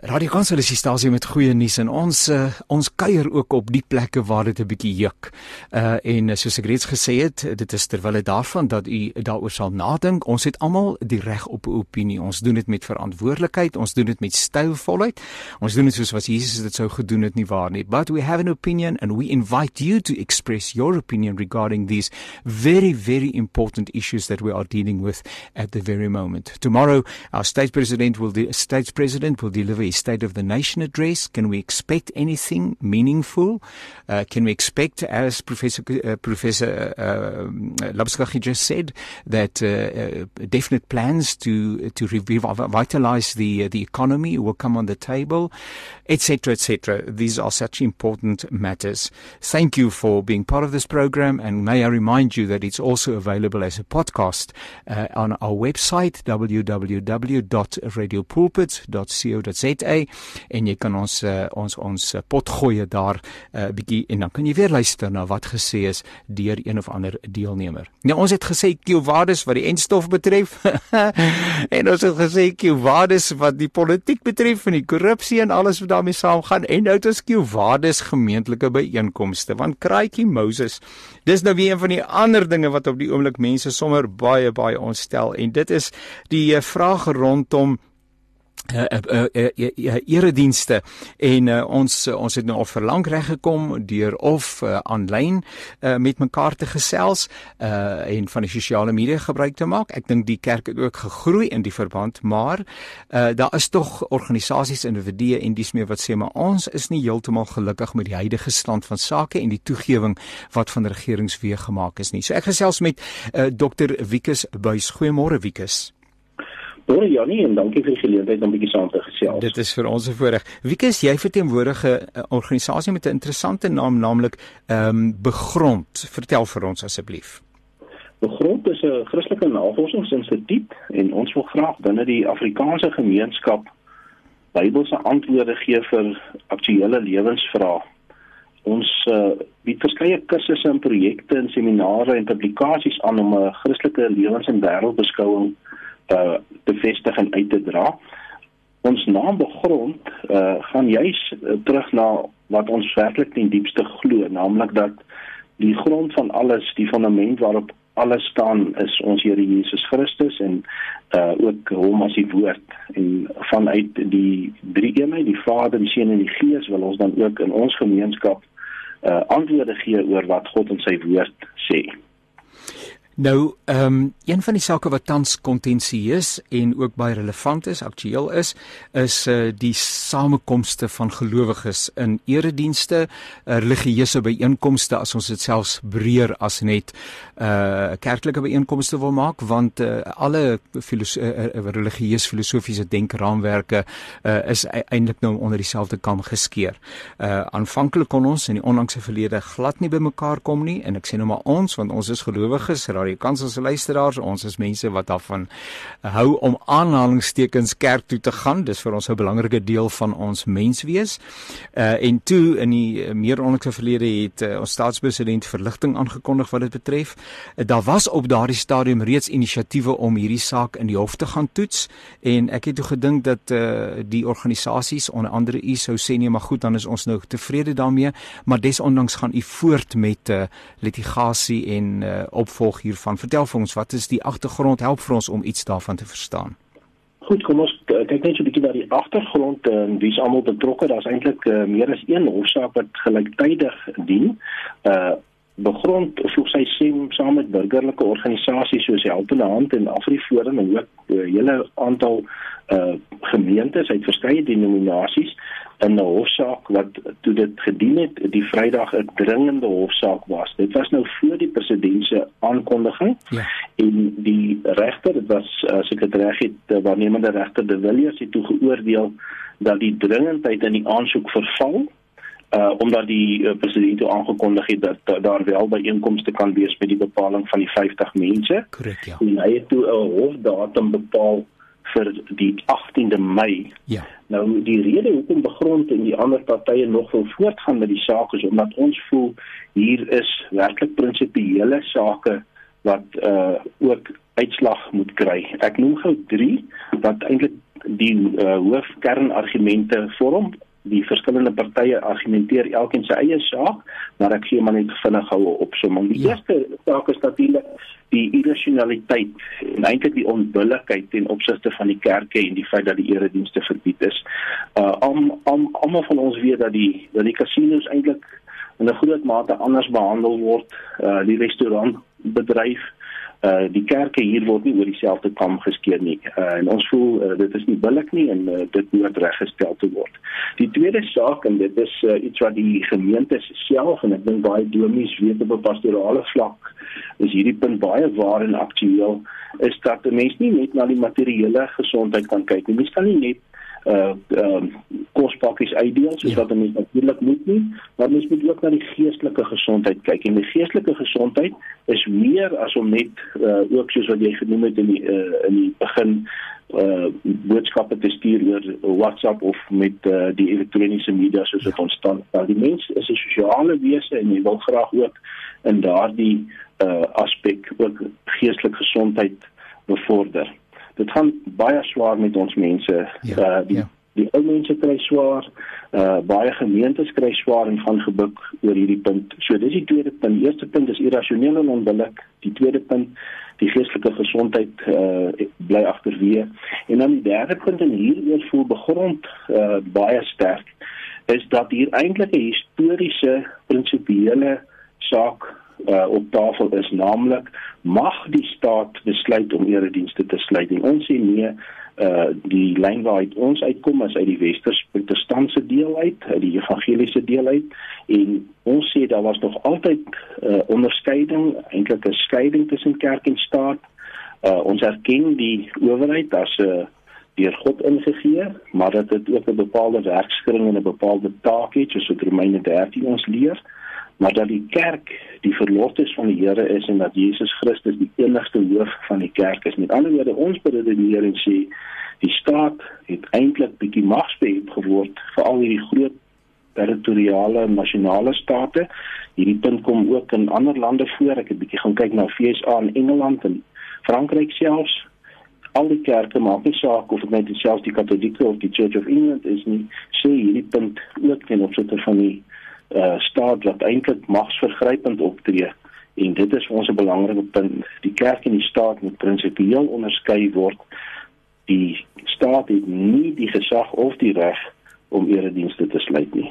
Radio Kansel is die stasie met goeie nuus en ons uh, ons kuier ook op die plekke waar dit 'n bietjie juk. Uh en soos ek reeds gesê het, dit is terwyl dit daarvan dat u daaroor sal nadink. Ons het almal die reg op 'n opinie. Ons doen dit met verantwoordelikheid, ons doen dit met stylvolheid. Ons doen dit soos wat Jesus dit sou gedoen het nie waar nie. But we have an opinion and we invite you to express your opinion regarding these very very important issues that we are dealing with at the very moment. Tomorrow our state president will the state president will deliver State of the Nation address? Can we expect anything meaningful? Uh, can we expect, as Professor uh, Professor uh, just said, that uh, uh, definite plans to to revitalize the the economy will come on the table, etc., etc. These are such important matters. Thank you for being part of this program, and may I remind you that it's also available as a podcast uh, on our website www.radiopulpit.co.za en jy kan ons uh, ons ons pot gooi daar 'n uh, eh, bietjie en dan kan jy weer luister na wat gesê is deur een of ander deelnemer. Nou ons het gesê Kiewades wat die enstof betref (laughs) en ons het gesê Kiewades wat die politiek betref en die korrupsie en alles wat daarmee saamgaan en nou ons Kiewades gemeentelike byeenkomste want kraaitjie Moses dis nou weer een van die ander dinge wat op die oomblik mense sommer baie baie ontstel en dit is die uh, vraag rondom uh, uh, uh, uh, eredienste en uh, ons uh, ons het nou al verlang reg gekom deur of aanlyn uh, uh, met mekaar te gesels uh, en van die sosiale media gebruik te maak. Ek dink die kerk het ook gegroei in die verband, maar uh, daar is tog organisasies, individue en dis meer wat sê maar ons is nie heeltemal gelukkig met die huidige stand van sake en die toegewing wat van regeringsweë gemaak is nie. So ek gesels met uh, Dr. Wikus Buys. Goeiemôre Wikus. Môre Jannie en dankie vir die geleentheid om 'n bietjie saam te gesels. Dit is vir ons 'n voorreg. Wie is jy verteenwoordige 'n organisasie met 'n interessante naam naamlik ehm um, Begrond. Vertel vir ons asseblief. Begrond is 'n Christelike navorsingsinstituut en ons wil graag binne die Afrikaanse gemeenskap Bybelse antwoorde gee vir aktuelle lewensvrae. Ons uh, bied verskeie kursusse en projekte en seminare en publikasies aan om 'n Christelike lewens- en wêreldbeskouing uh bevestig en uit te dra. Ons naam begrond uh gaan juis uh, terug na wat ons werklik ten diepste glo, naamlik dat die grond van alles, die fundament waarop alles staan is ons Here Jesus Christus en uh ook hom as die woord en vanuit die drie eenheid die Vader, die Seun en die Gees wil ons dan ook in ons gemeenskap uh antwoorde gee oor wat God in sy woord sê. Nou, ehm um, een van die sake wat tans kontensieus en ook baie relevant is, aktueel is, is uh die samekomste van gelowiges in eredienste, uh, religieuse byeenkomste as ons dit selfs breër as net uh kerklike byeenkomste wil maak, want uh alle filoso uh, religieus filosofiese denkraamwerke uh is e-, eintlik nou onder dieselfde kam geskeer. Uh aanvanklik kon ons in die onlangse verlede glad nie bymekaar kom nie en ek sê nou maar ons want ons is gelowiges, Radio Kansel se luisteraars, ons is mense wat daarvan hou om aanhalingstekens kerk toe te gaan. Dis vir ons 'n belangrike deel van ons menswees. Uh en toe in die uh, meer onlangse verlede het uh, ons staatspresident verligting aangekondig wat dit betref. Uh, daar was op daardie stadium reeds inisiatiewe om hierdie saak in die hof te gaan toets en ek het toe gedink dat uh die organisasies onder andere u sou sê nee maar goed dan is ons nou tevrede daarmee, maar desondanks gaan u voort met uh litigasie en uh opvolg hier hiervan. Vertel vir ons wat is die agtergrond? Help vir ons om iets daarvan te verstaan. Goed, kom ons kyk net so 'n bietjie na die agtergrond en uh, wie's almal betrokke. Daar's eintlik uh, meer as een hofsaak wat gelyktydig dien. Uh begrond soos hy sê saam met burgerlike organisasies soos die Helpende Hand en Afriforum en ook 'n uh, hele aantal uh gemeentes uit verskeie denominasies in 'n hofsaak wat toe dit gedien het die Vrydag 'n dringende hofsaak was. Dit was nou voor die president se aankondiging ja. en die regter, dit was as ek dit reg het, waarnemende regter De Villiers het toe geoordeel dat die dringendheid in die aansoek verval uh omdat die uh, president toe aangekondig het dat uh, daar wel byeenkomste kan wees met die bepaling van die 50 mense. Korrek, ja. En hy het toe 'n hofdatum bepaal vir die 18de Mei. Ja. Nou die rede hoekom begrond en die ander partye nog wil voortgaan met die saak is omdat ons voel hier is werklik prinsipiële sake wat uh ook uitslag moet kry. Ek noem gou 3 wat eintlik die uh, hoofkernargumente vorm die verskillende partye argumenteer elkeen sy eie saak, maar ek gee maar net vinnig hou op sommige. Die ja. eerste saak is natuurlik die irrasionaliteit en eintlik die onbillikheid ten opsigte van die kerke en die feit dat die eredienste verbied is. Uh om om almal van ons weet dat die dat die kasinos eintlik in 'n groot mate anders behandel word, uh die restaurantbedryf uh die kerke hier word nie oor dieselfde kam geskeer nie. Uh en ons voel uh, dit is nie billik nie en uh, dit moet reggestel te word. Die tweede saak en dit is uh, iets wat die gemeente self en ek dink baie domies weet op 'n pastorale vlak is hierdie punt baie waar en aktueel is dat 'n mens nie net na die materiële gesondheid kan kyk nie. Mens kan nie net uh ehm uh, kospakkies uitdeel soos ja. wat mense natuurlik moet nie, maar mens moet ook na die geestelike gesondheid kyk. En die geestelike gesondheid is meer as om net uh ook soos wat jy genoem het in die uh in die begin uh boodskappe te stuur oor WhatsApp of met uh die elektroniese media soos dit ja. ontstaan. Nou die mens is 'n sosiale wese en jy wil graag ook in daardie uh aspek ook geestelike gesondheid bevorder dit gaan baie swaar met ons mense. Ja, uh, die ja. die ou mense kry swaar. Uh baie gemeentes kry swaar en gaan gebuk oor hierdie punt. So dis die tweede punt. Die eerste punt is irrasioneel en onbillik. Die tweede punt die geestelike gesondheid uh bly agterweë. En dan die derde punt en hieroor voel begrond uh baie sterk is dat hier eintlik 'n historiese prinsipiële saak uh, op tafel is naamlik mag die staat besluit om eredienste te sluit en ons sê nee uh die lyn waaruit ons uitkom is uit die westers protestantse deel uit uit die evangeliese deel uit en ons sê daar was nog altyd uh, onderskeiding eintlik 'n skeiding tussen kerk en staat. Uh ons erken die owerheid as 'n uh, deur God ingegee maar dat dit ook 'n bepaalde werkskring en 'n bepaalde taak het soos wat Romeine 13 ons leer maar dat die kerk die verlostes van die Here is en dat Jesus Christus die enigste hoof van die kerk is. Met ander woorde, ons beredeneer en sê die staat het eintlik bietjie magsbeheer geword vir al hierdie groot territoriale nasionale state. Hierdie punt kom ook in ander lande voor. Ek het bietjie gaan kyk na FSA in Engeland en Frankryk selfs. Al die kerke maak nie saak of dit net selfs die Katolieke of die Church of England is nie. Sê hierdie punt ook ten opsigte van die uh, staat wat eintlik magsvergrypend optree en dit is ons 'n belangrike punt. Die kerk en die staat moet prinsipieel onderskei word. Die staat het nie die gesag of die reg om eredienste te sluit nie.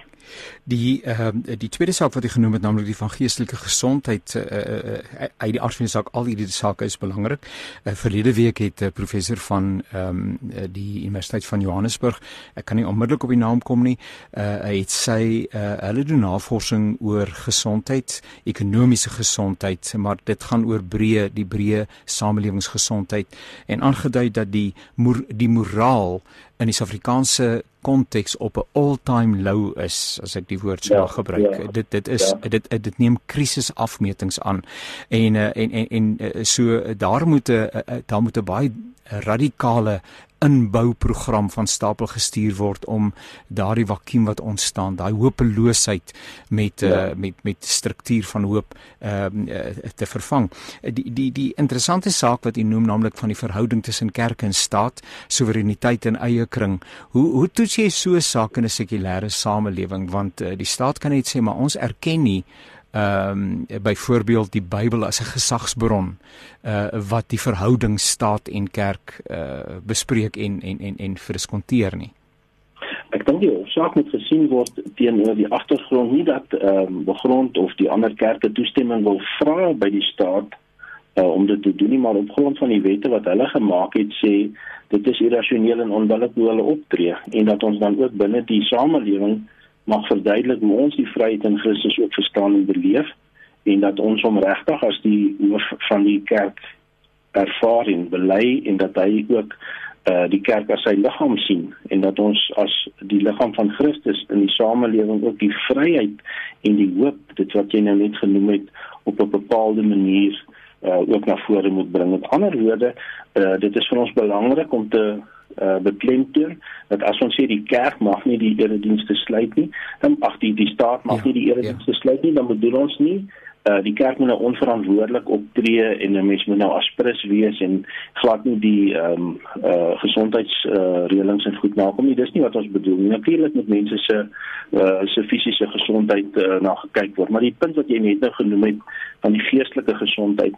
Die ehm uh, die tweede saak wat jy genoem het naamlik die van geestelike gesondheid uh, uh, uit die aard van die saak al hierdie sake is belangrik. Uh, verlede week het 'n uh, professor van ehm um, die Universiteit van Johannesburg, ek kan nie onmiddellik op die naam kom nie, uh, het sy uh, hulle doen navorsing oor gesondheid, ekonomiese gesondheid, maar dit gaan oor breë die breë samelewingsgesondheid en aangedui dat die moer, die moraal in die Suid-Afrikaanse konteks op 'n all-time low is as ek die woord sou ja, gebruik. Ja, dit dit is ja. dit dit neem krisisafmetings aan. En eh, en en en eh, so daar moet 'n daar moet 'n baie radikale inbouprogram van stapel gestuur word om daardie vakuum wat ontstaan, daai hopeloosheid met ja. uh, met met struktuur van hoop ehm uh, te vervang. Die die die interessante saak wat u noem naamlik van die verhouding tussen kerk en staat, soewereiniteit en eie kring. Hoe hoe toets jy so 'n saak in 'n sekulêre samelewing want uh, die staat kan net sê maar ons erken nie ehm um, byvoorbeeld die Bybel as 'n gesagsbron uh wat die verhouding staat en kerk uh bespreek en en en en verdiskonteer nie. Ek dink die saak moet gesien word teenoor die agtergrond nie dat ehm um, begrond of die ander kerke toestemming wil vra by die staat uh, om dit te doen nie maar op grond van die wette wat hulle gemaak het sê dit is irrasioneel en onbillik hoe hulle optree en dat ons dan ook binne die samelewing mag verduidelik hoe ons die vryheid in Christus ook verstaan en beleef en dat ons hom regtig as die hoof van die kerk ervaar en bely en dat hy ook uh die kerk as sy liggaam sien en dat ons as die liggaam van Christus in die samelewing ook die vryheid en die hoop dit wat jy nou net genoem het op 'n bepaalde manier uh ook na vore moet bring. Met ander woorde, uh dit is vir ons belangrik om te uh beklemtoon dat as ons sê die kerk mag nie die eredienste sluit nie, dan ag die die staat mag ja, nie die eredienste ja. sluit nie, dan bedoel ons nie uh die kerk moet nou onverantwoordelik optree en 'n mens moet nou aspris wees en glad nie die ehm um, uh gesondheids uh en goed nakom nie. Dis nie wat ons bedoel nie. Natuurlik moet mense se uh se fisiese gesondheid uh, na gekyk word, maar die punt wat jy net nou genoem het van die geestelike gesondheid,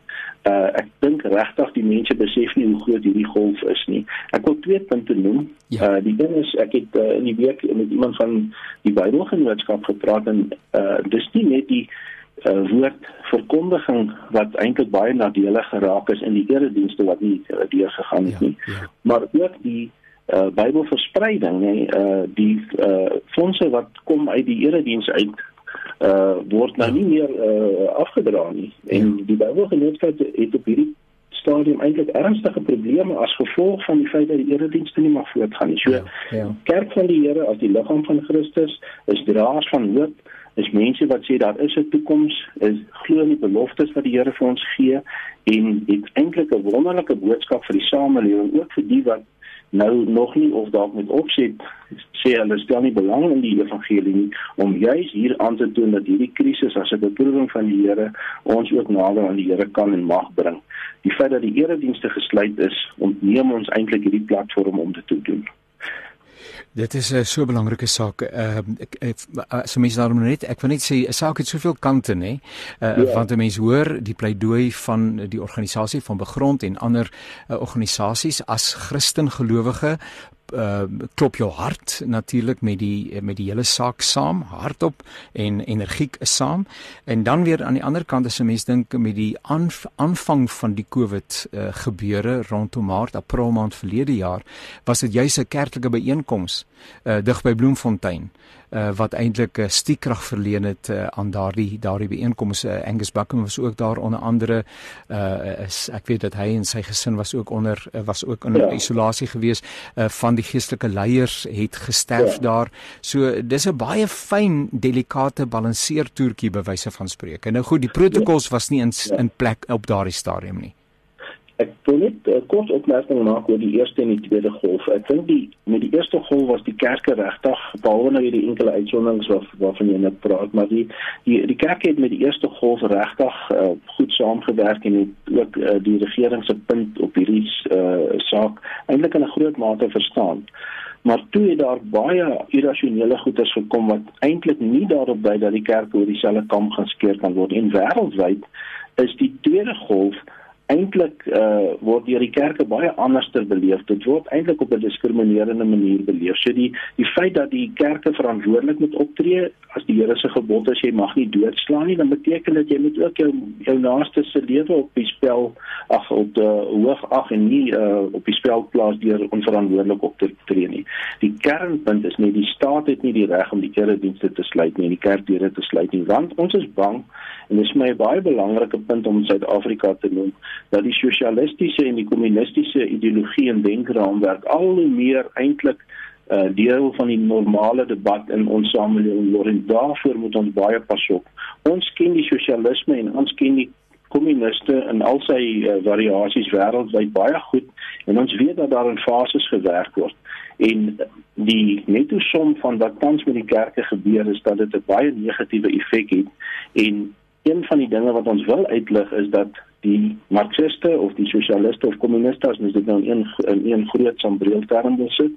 uh ek dink regtig die mense besef nie hoe groot hierdie golf is nie. Ek wil twee punte noem. Ja. Uh die ding is ek het uh, in die week met iemand van die Bybelgenootskap gepraat en uh dis nie net die uh, woord verkondiging wat eintlik baie nadelig geraak is in die eredienste wat nie uh, deur gegaan het ja, nie. Ja, ja. Maar ook die uh, Bybelverspreiding, nê, uh, die uh, fondse wat kom uit die erediens uit uh word nou ja. nie meer uh afgedra nie en ja. die Bybelgenootskap het op hierdie stadium eintlik ernstige probleme as gevolg van die feit dat die eredienste nie mag voortgaan nie. So ja, ja. kerk van die Here as die liggaam van Christus is draers van hoop is mense wat sê daar is 'n toekoms, is glo in die beloftes wat die Here vir ons gee en het eintlik 'n wonderlike boodskap vir die samelewing, ook vir die wat nou nog nie of dalk met opset sê hulle stel nie belang in die evangelie nie om juis hier aan te toon dat hierdie krisis as 'n beproewing van die Here ons ook nader aan die Here kan en mag bring. Die feit dat die eredienste gesluit is, ontneem ons eintlik hierdie platform om dit te doen. Dit is 'n uh, so belangrike saak. Ehm uh, ek as uh, mense daarom net ek wil net sê 'n saak het soveel kante nê. Uh, ja. Want 'n mens hoor die pleidooi van die organisasie van begrond en ander uh, organisasies as Christen gelowige uh, klop jou hart natuurlik met die met die hele saak saam hardop en energiek saam. En dan weer aan die ander kant as 'n mens dink met die aanv aanvang van die Covid uh, gebeure rondom Maart April maand verlede jaar was dit juis 'n kerklike byeenkoms uh, dig by Bloemfontein uh, wat eintlik 'n uh, stiekrag verleen het uh, aan daardie daardie byeenkomste uh, Angus Buckham was ook daar onder andere uh, is, ek weet dat hy en sy gesin was ook onder uh, was ook in ja. isolasie gewees uh, van die geestelike leiers het gesterf ja. daar so dis 'n baie fyn delikate balanseertoertjie bewyse van spreek nou goed die protokols was nie in ja. in plek op daardie stadium nie Ek wil net 'n uh, kort opmerking maak oor die eerste en die tweede golf. Ek dink die met die eerste golf was die kerke regtig behalwe nou hierdie enkele uitsonderings wat waarvan jy net praat, maar die die die kerke het met die eerste golf regtig uh, goed saamgewerk en het ook uh, die regering se punt op hierdie uh, saak eintlik in 'n groot mate verstaan. Maar toe het daar baie irrasionele goeters gekom wat eintlik nie daarop dui dat die kerk oor dieselfde kam gaan skeer kan word en wêreldwyd is die tweede golf eintlik uh, word deur die kerke baie anderster beleef. Dit word eintlik op 'n diskriminerende manier beleef. So die die feit dat die kerke verantwoordelik moet optree as die Here se gebod is jy mag nie doodslaan nie, dan beteken dit jy moet ook jou jou naaste se lewe op die spel ag op die hoof ag en nie uh, op die spel plaas deur onverantwoordelik op te tree nie. Die kernpunt is nie die staat het nie die reg om die eredienste te sluit nie die kerkdeure te sluit nie, want ons is bang en dit is my baie belangrike punt om Suid-Afrika te noem dat die sosialistiese en die kommunistiese ideologie en denkraamwerk al hoe meer eintlik uh, deel van die normale debat in ons samelewing word en daarvoor moet ons baie pas op. Ons ken die sosialisme en ons ken die kommuniste in al sy uh, variasies wêreldwyd baie goed en ons weet dat daar in fases gewerk word en die netto som van wat tans met die kerke gebeur is dat dit 'n baie negatiewe effek het en een van die dinge wat ons wil uitlig is dat die marxiste of die sosialiste of kommuniste as mens dit nou in een in een groot sambreel term wil sit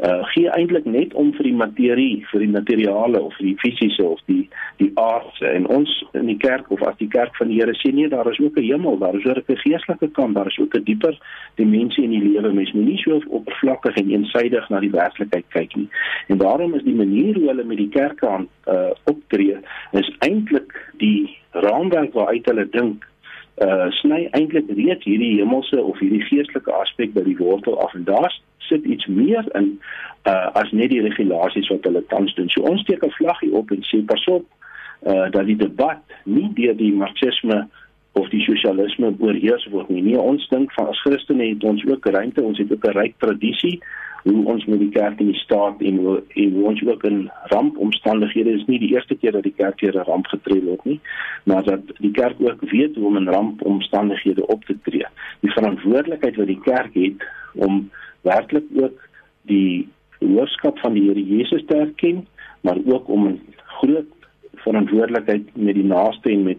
uh gee eintlik net om vir die materie, vir die materiale of die fisiese of die die aardse en ons in die kerk of as die kerk van die Here sê nee, daar is ook 'n hemel, daar is ook 'n geestelike kant, daar is ook 'n dieper dimensie in die lewe. Mens moet nie so oppervlakkig en eensydig na die werklikheid kyk nie. En daarom is die manier hoe hulle met die kerk aan uh optree is eintlik die raamwerk waaruit hulle dink uh sny eintlik reeds hierdie hemelse of hierdie geestelike aspek by die wortel af en daar sit iets meer in uh as net die regulasies wat hulle tans doen. So ons steek 'n vlaggie op en sê pas op uh dat die debat nie deur die marxisme of die sosialisme oorheers word nie. Nee, ons dink van as Christene het ons ook ruimte, ons het ook 'n ryk tradisie hoe ons met die kerk en die staat en hoe, en hoe ons ook in rampomstandighede is nie die eerste keer dat die kerk hier 'n ramp getree het nie maar dat die kerk ook weet hoe om in rampomstandighede op te tree. Die verantwoordelikheid wat die kerk het om werklik ook die hoofskap van die Here Jesus te erken maar ook om 'n groot verantwoordelikheid met die naaste en met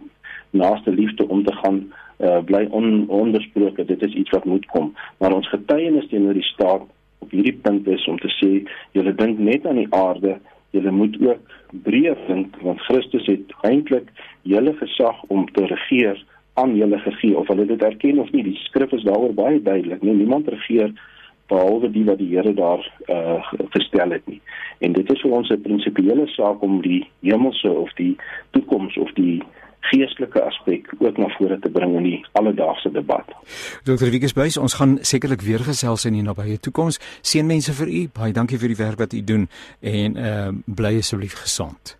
naaste liefde om te gaan uh, bly on, onbesproke. Dit is iets wat moet kom. Maar ons getuienis teenoor die staat op hierdie punt is om te sê julle dink net aan die aarde, julle moet ook breër dink want Christus het eintlik julle gesag om te regeer aan julle gegee of hulle dit erken of nie. Die skrif is daaroor baie duidelik. Nee, niemand regeer behalwe die wat die Here daar uh gestel het nie. En dit is vir ons 'n prinsipiële saak om die hemelse of die toekoms of die geestelike aspek ook na vore te bring in die alledaagse debat. Dr. Wiekes Buys, ons gaan sekerlik weer gesels in die nabye toekoms. Seënmense vir u. Baie dankie vir die werk wat u doen en ehm uh, bly asseblief gesond.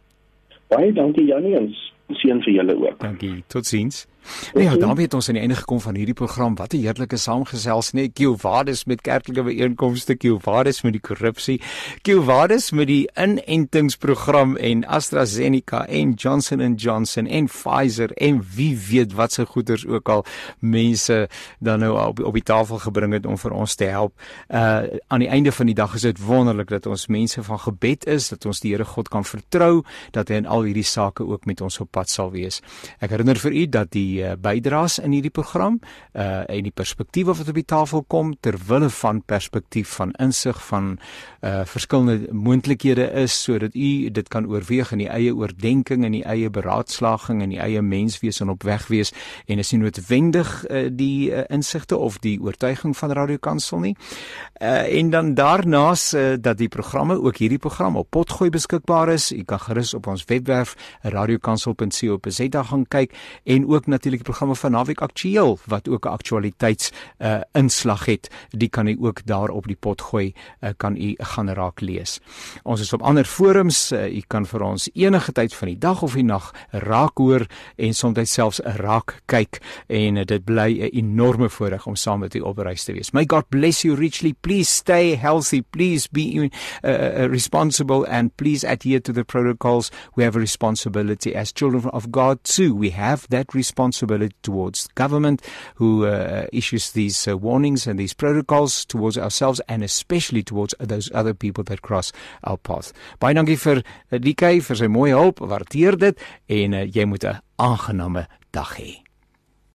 Baie dankie Janie en seën vir julle ook. Dankie. Totsiens. Nee, ja, dan het ons aan die einde gekom van hierdie program. Wat 'n heerlike saamgesels, nee, Kiovades met kerklike byeenkomste, Kiovades met die korrupsie, Kiovades met die inentingsprogram en AstraZeneca en Johnson & Johnson en Pfizer en wie weet wat se goeders ook al mense dan nou op op die tafel gebring het om vir ons te help. Uh aan die einde van die dag is dit wonderlik dat ons mense van gebed is, dat ons die Here God kan vertrou, dat hy in al hierdie sake ook met ons op pad sal wees. Ek herinner vir u dat die uh, bydraes in hierdie program uh en die perspektiewe wat op die tafel kom ter wille van perspektief van insig van uh verskillende moontlikhede is sodat u dit kan oorweeg in die eie oordeenking en die eie beraadslaging en die eie menswees en op weg wees en is nie noodwendig uh, die uh, insigte of die oortuiging van Radio Kansel nie. Uh en dan daarnaas uh, dat die programme ook hierdie program op potgooi beskikbaar is. U kan gerus op ons webwerf radiokansel.co.za gaan kyk en ook na natuurlik die programme van Naweek Aktueel wat ook 'n aktualiteits uh inslag het. Die kan u ook daar op die pot gooi, uh, kan u gaan raak lees. Ons is op ander forums, uh, u kan vir ons enige tyd van die dag of die nag raak hoor en soms selfs raak kyk en uh, dit bly 'n enorme voorreg om saam met u op reis te wees. May God bless you richly. Please stay healthy. Please be uh, uh, responsible and please adhere to the protocols. We have a responsibility as children of God too. We have that responsibility responsibility towards government who uh, issues these uh, warnings and these protocols towards ourselves and especially towards those other people that cross our path. Baie dankie vir uh, DK vir sy mooi hulp. Waardeer dit en uh, jy moet 'n aangename dag hê.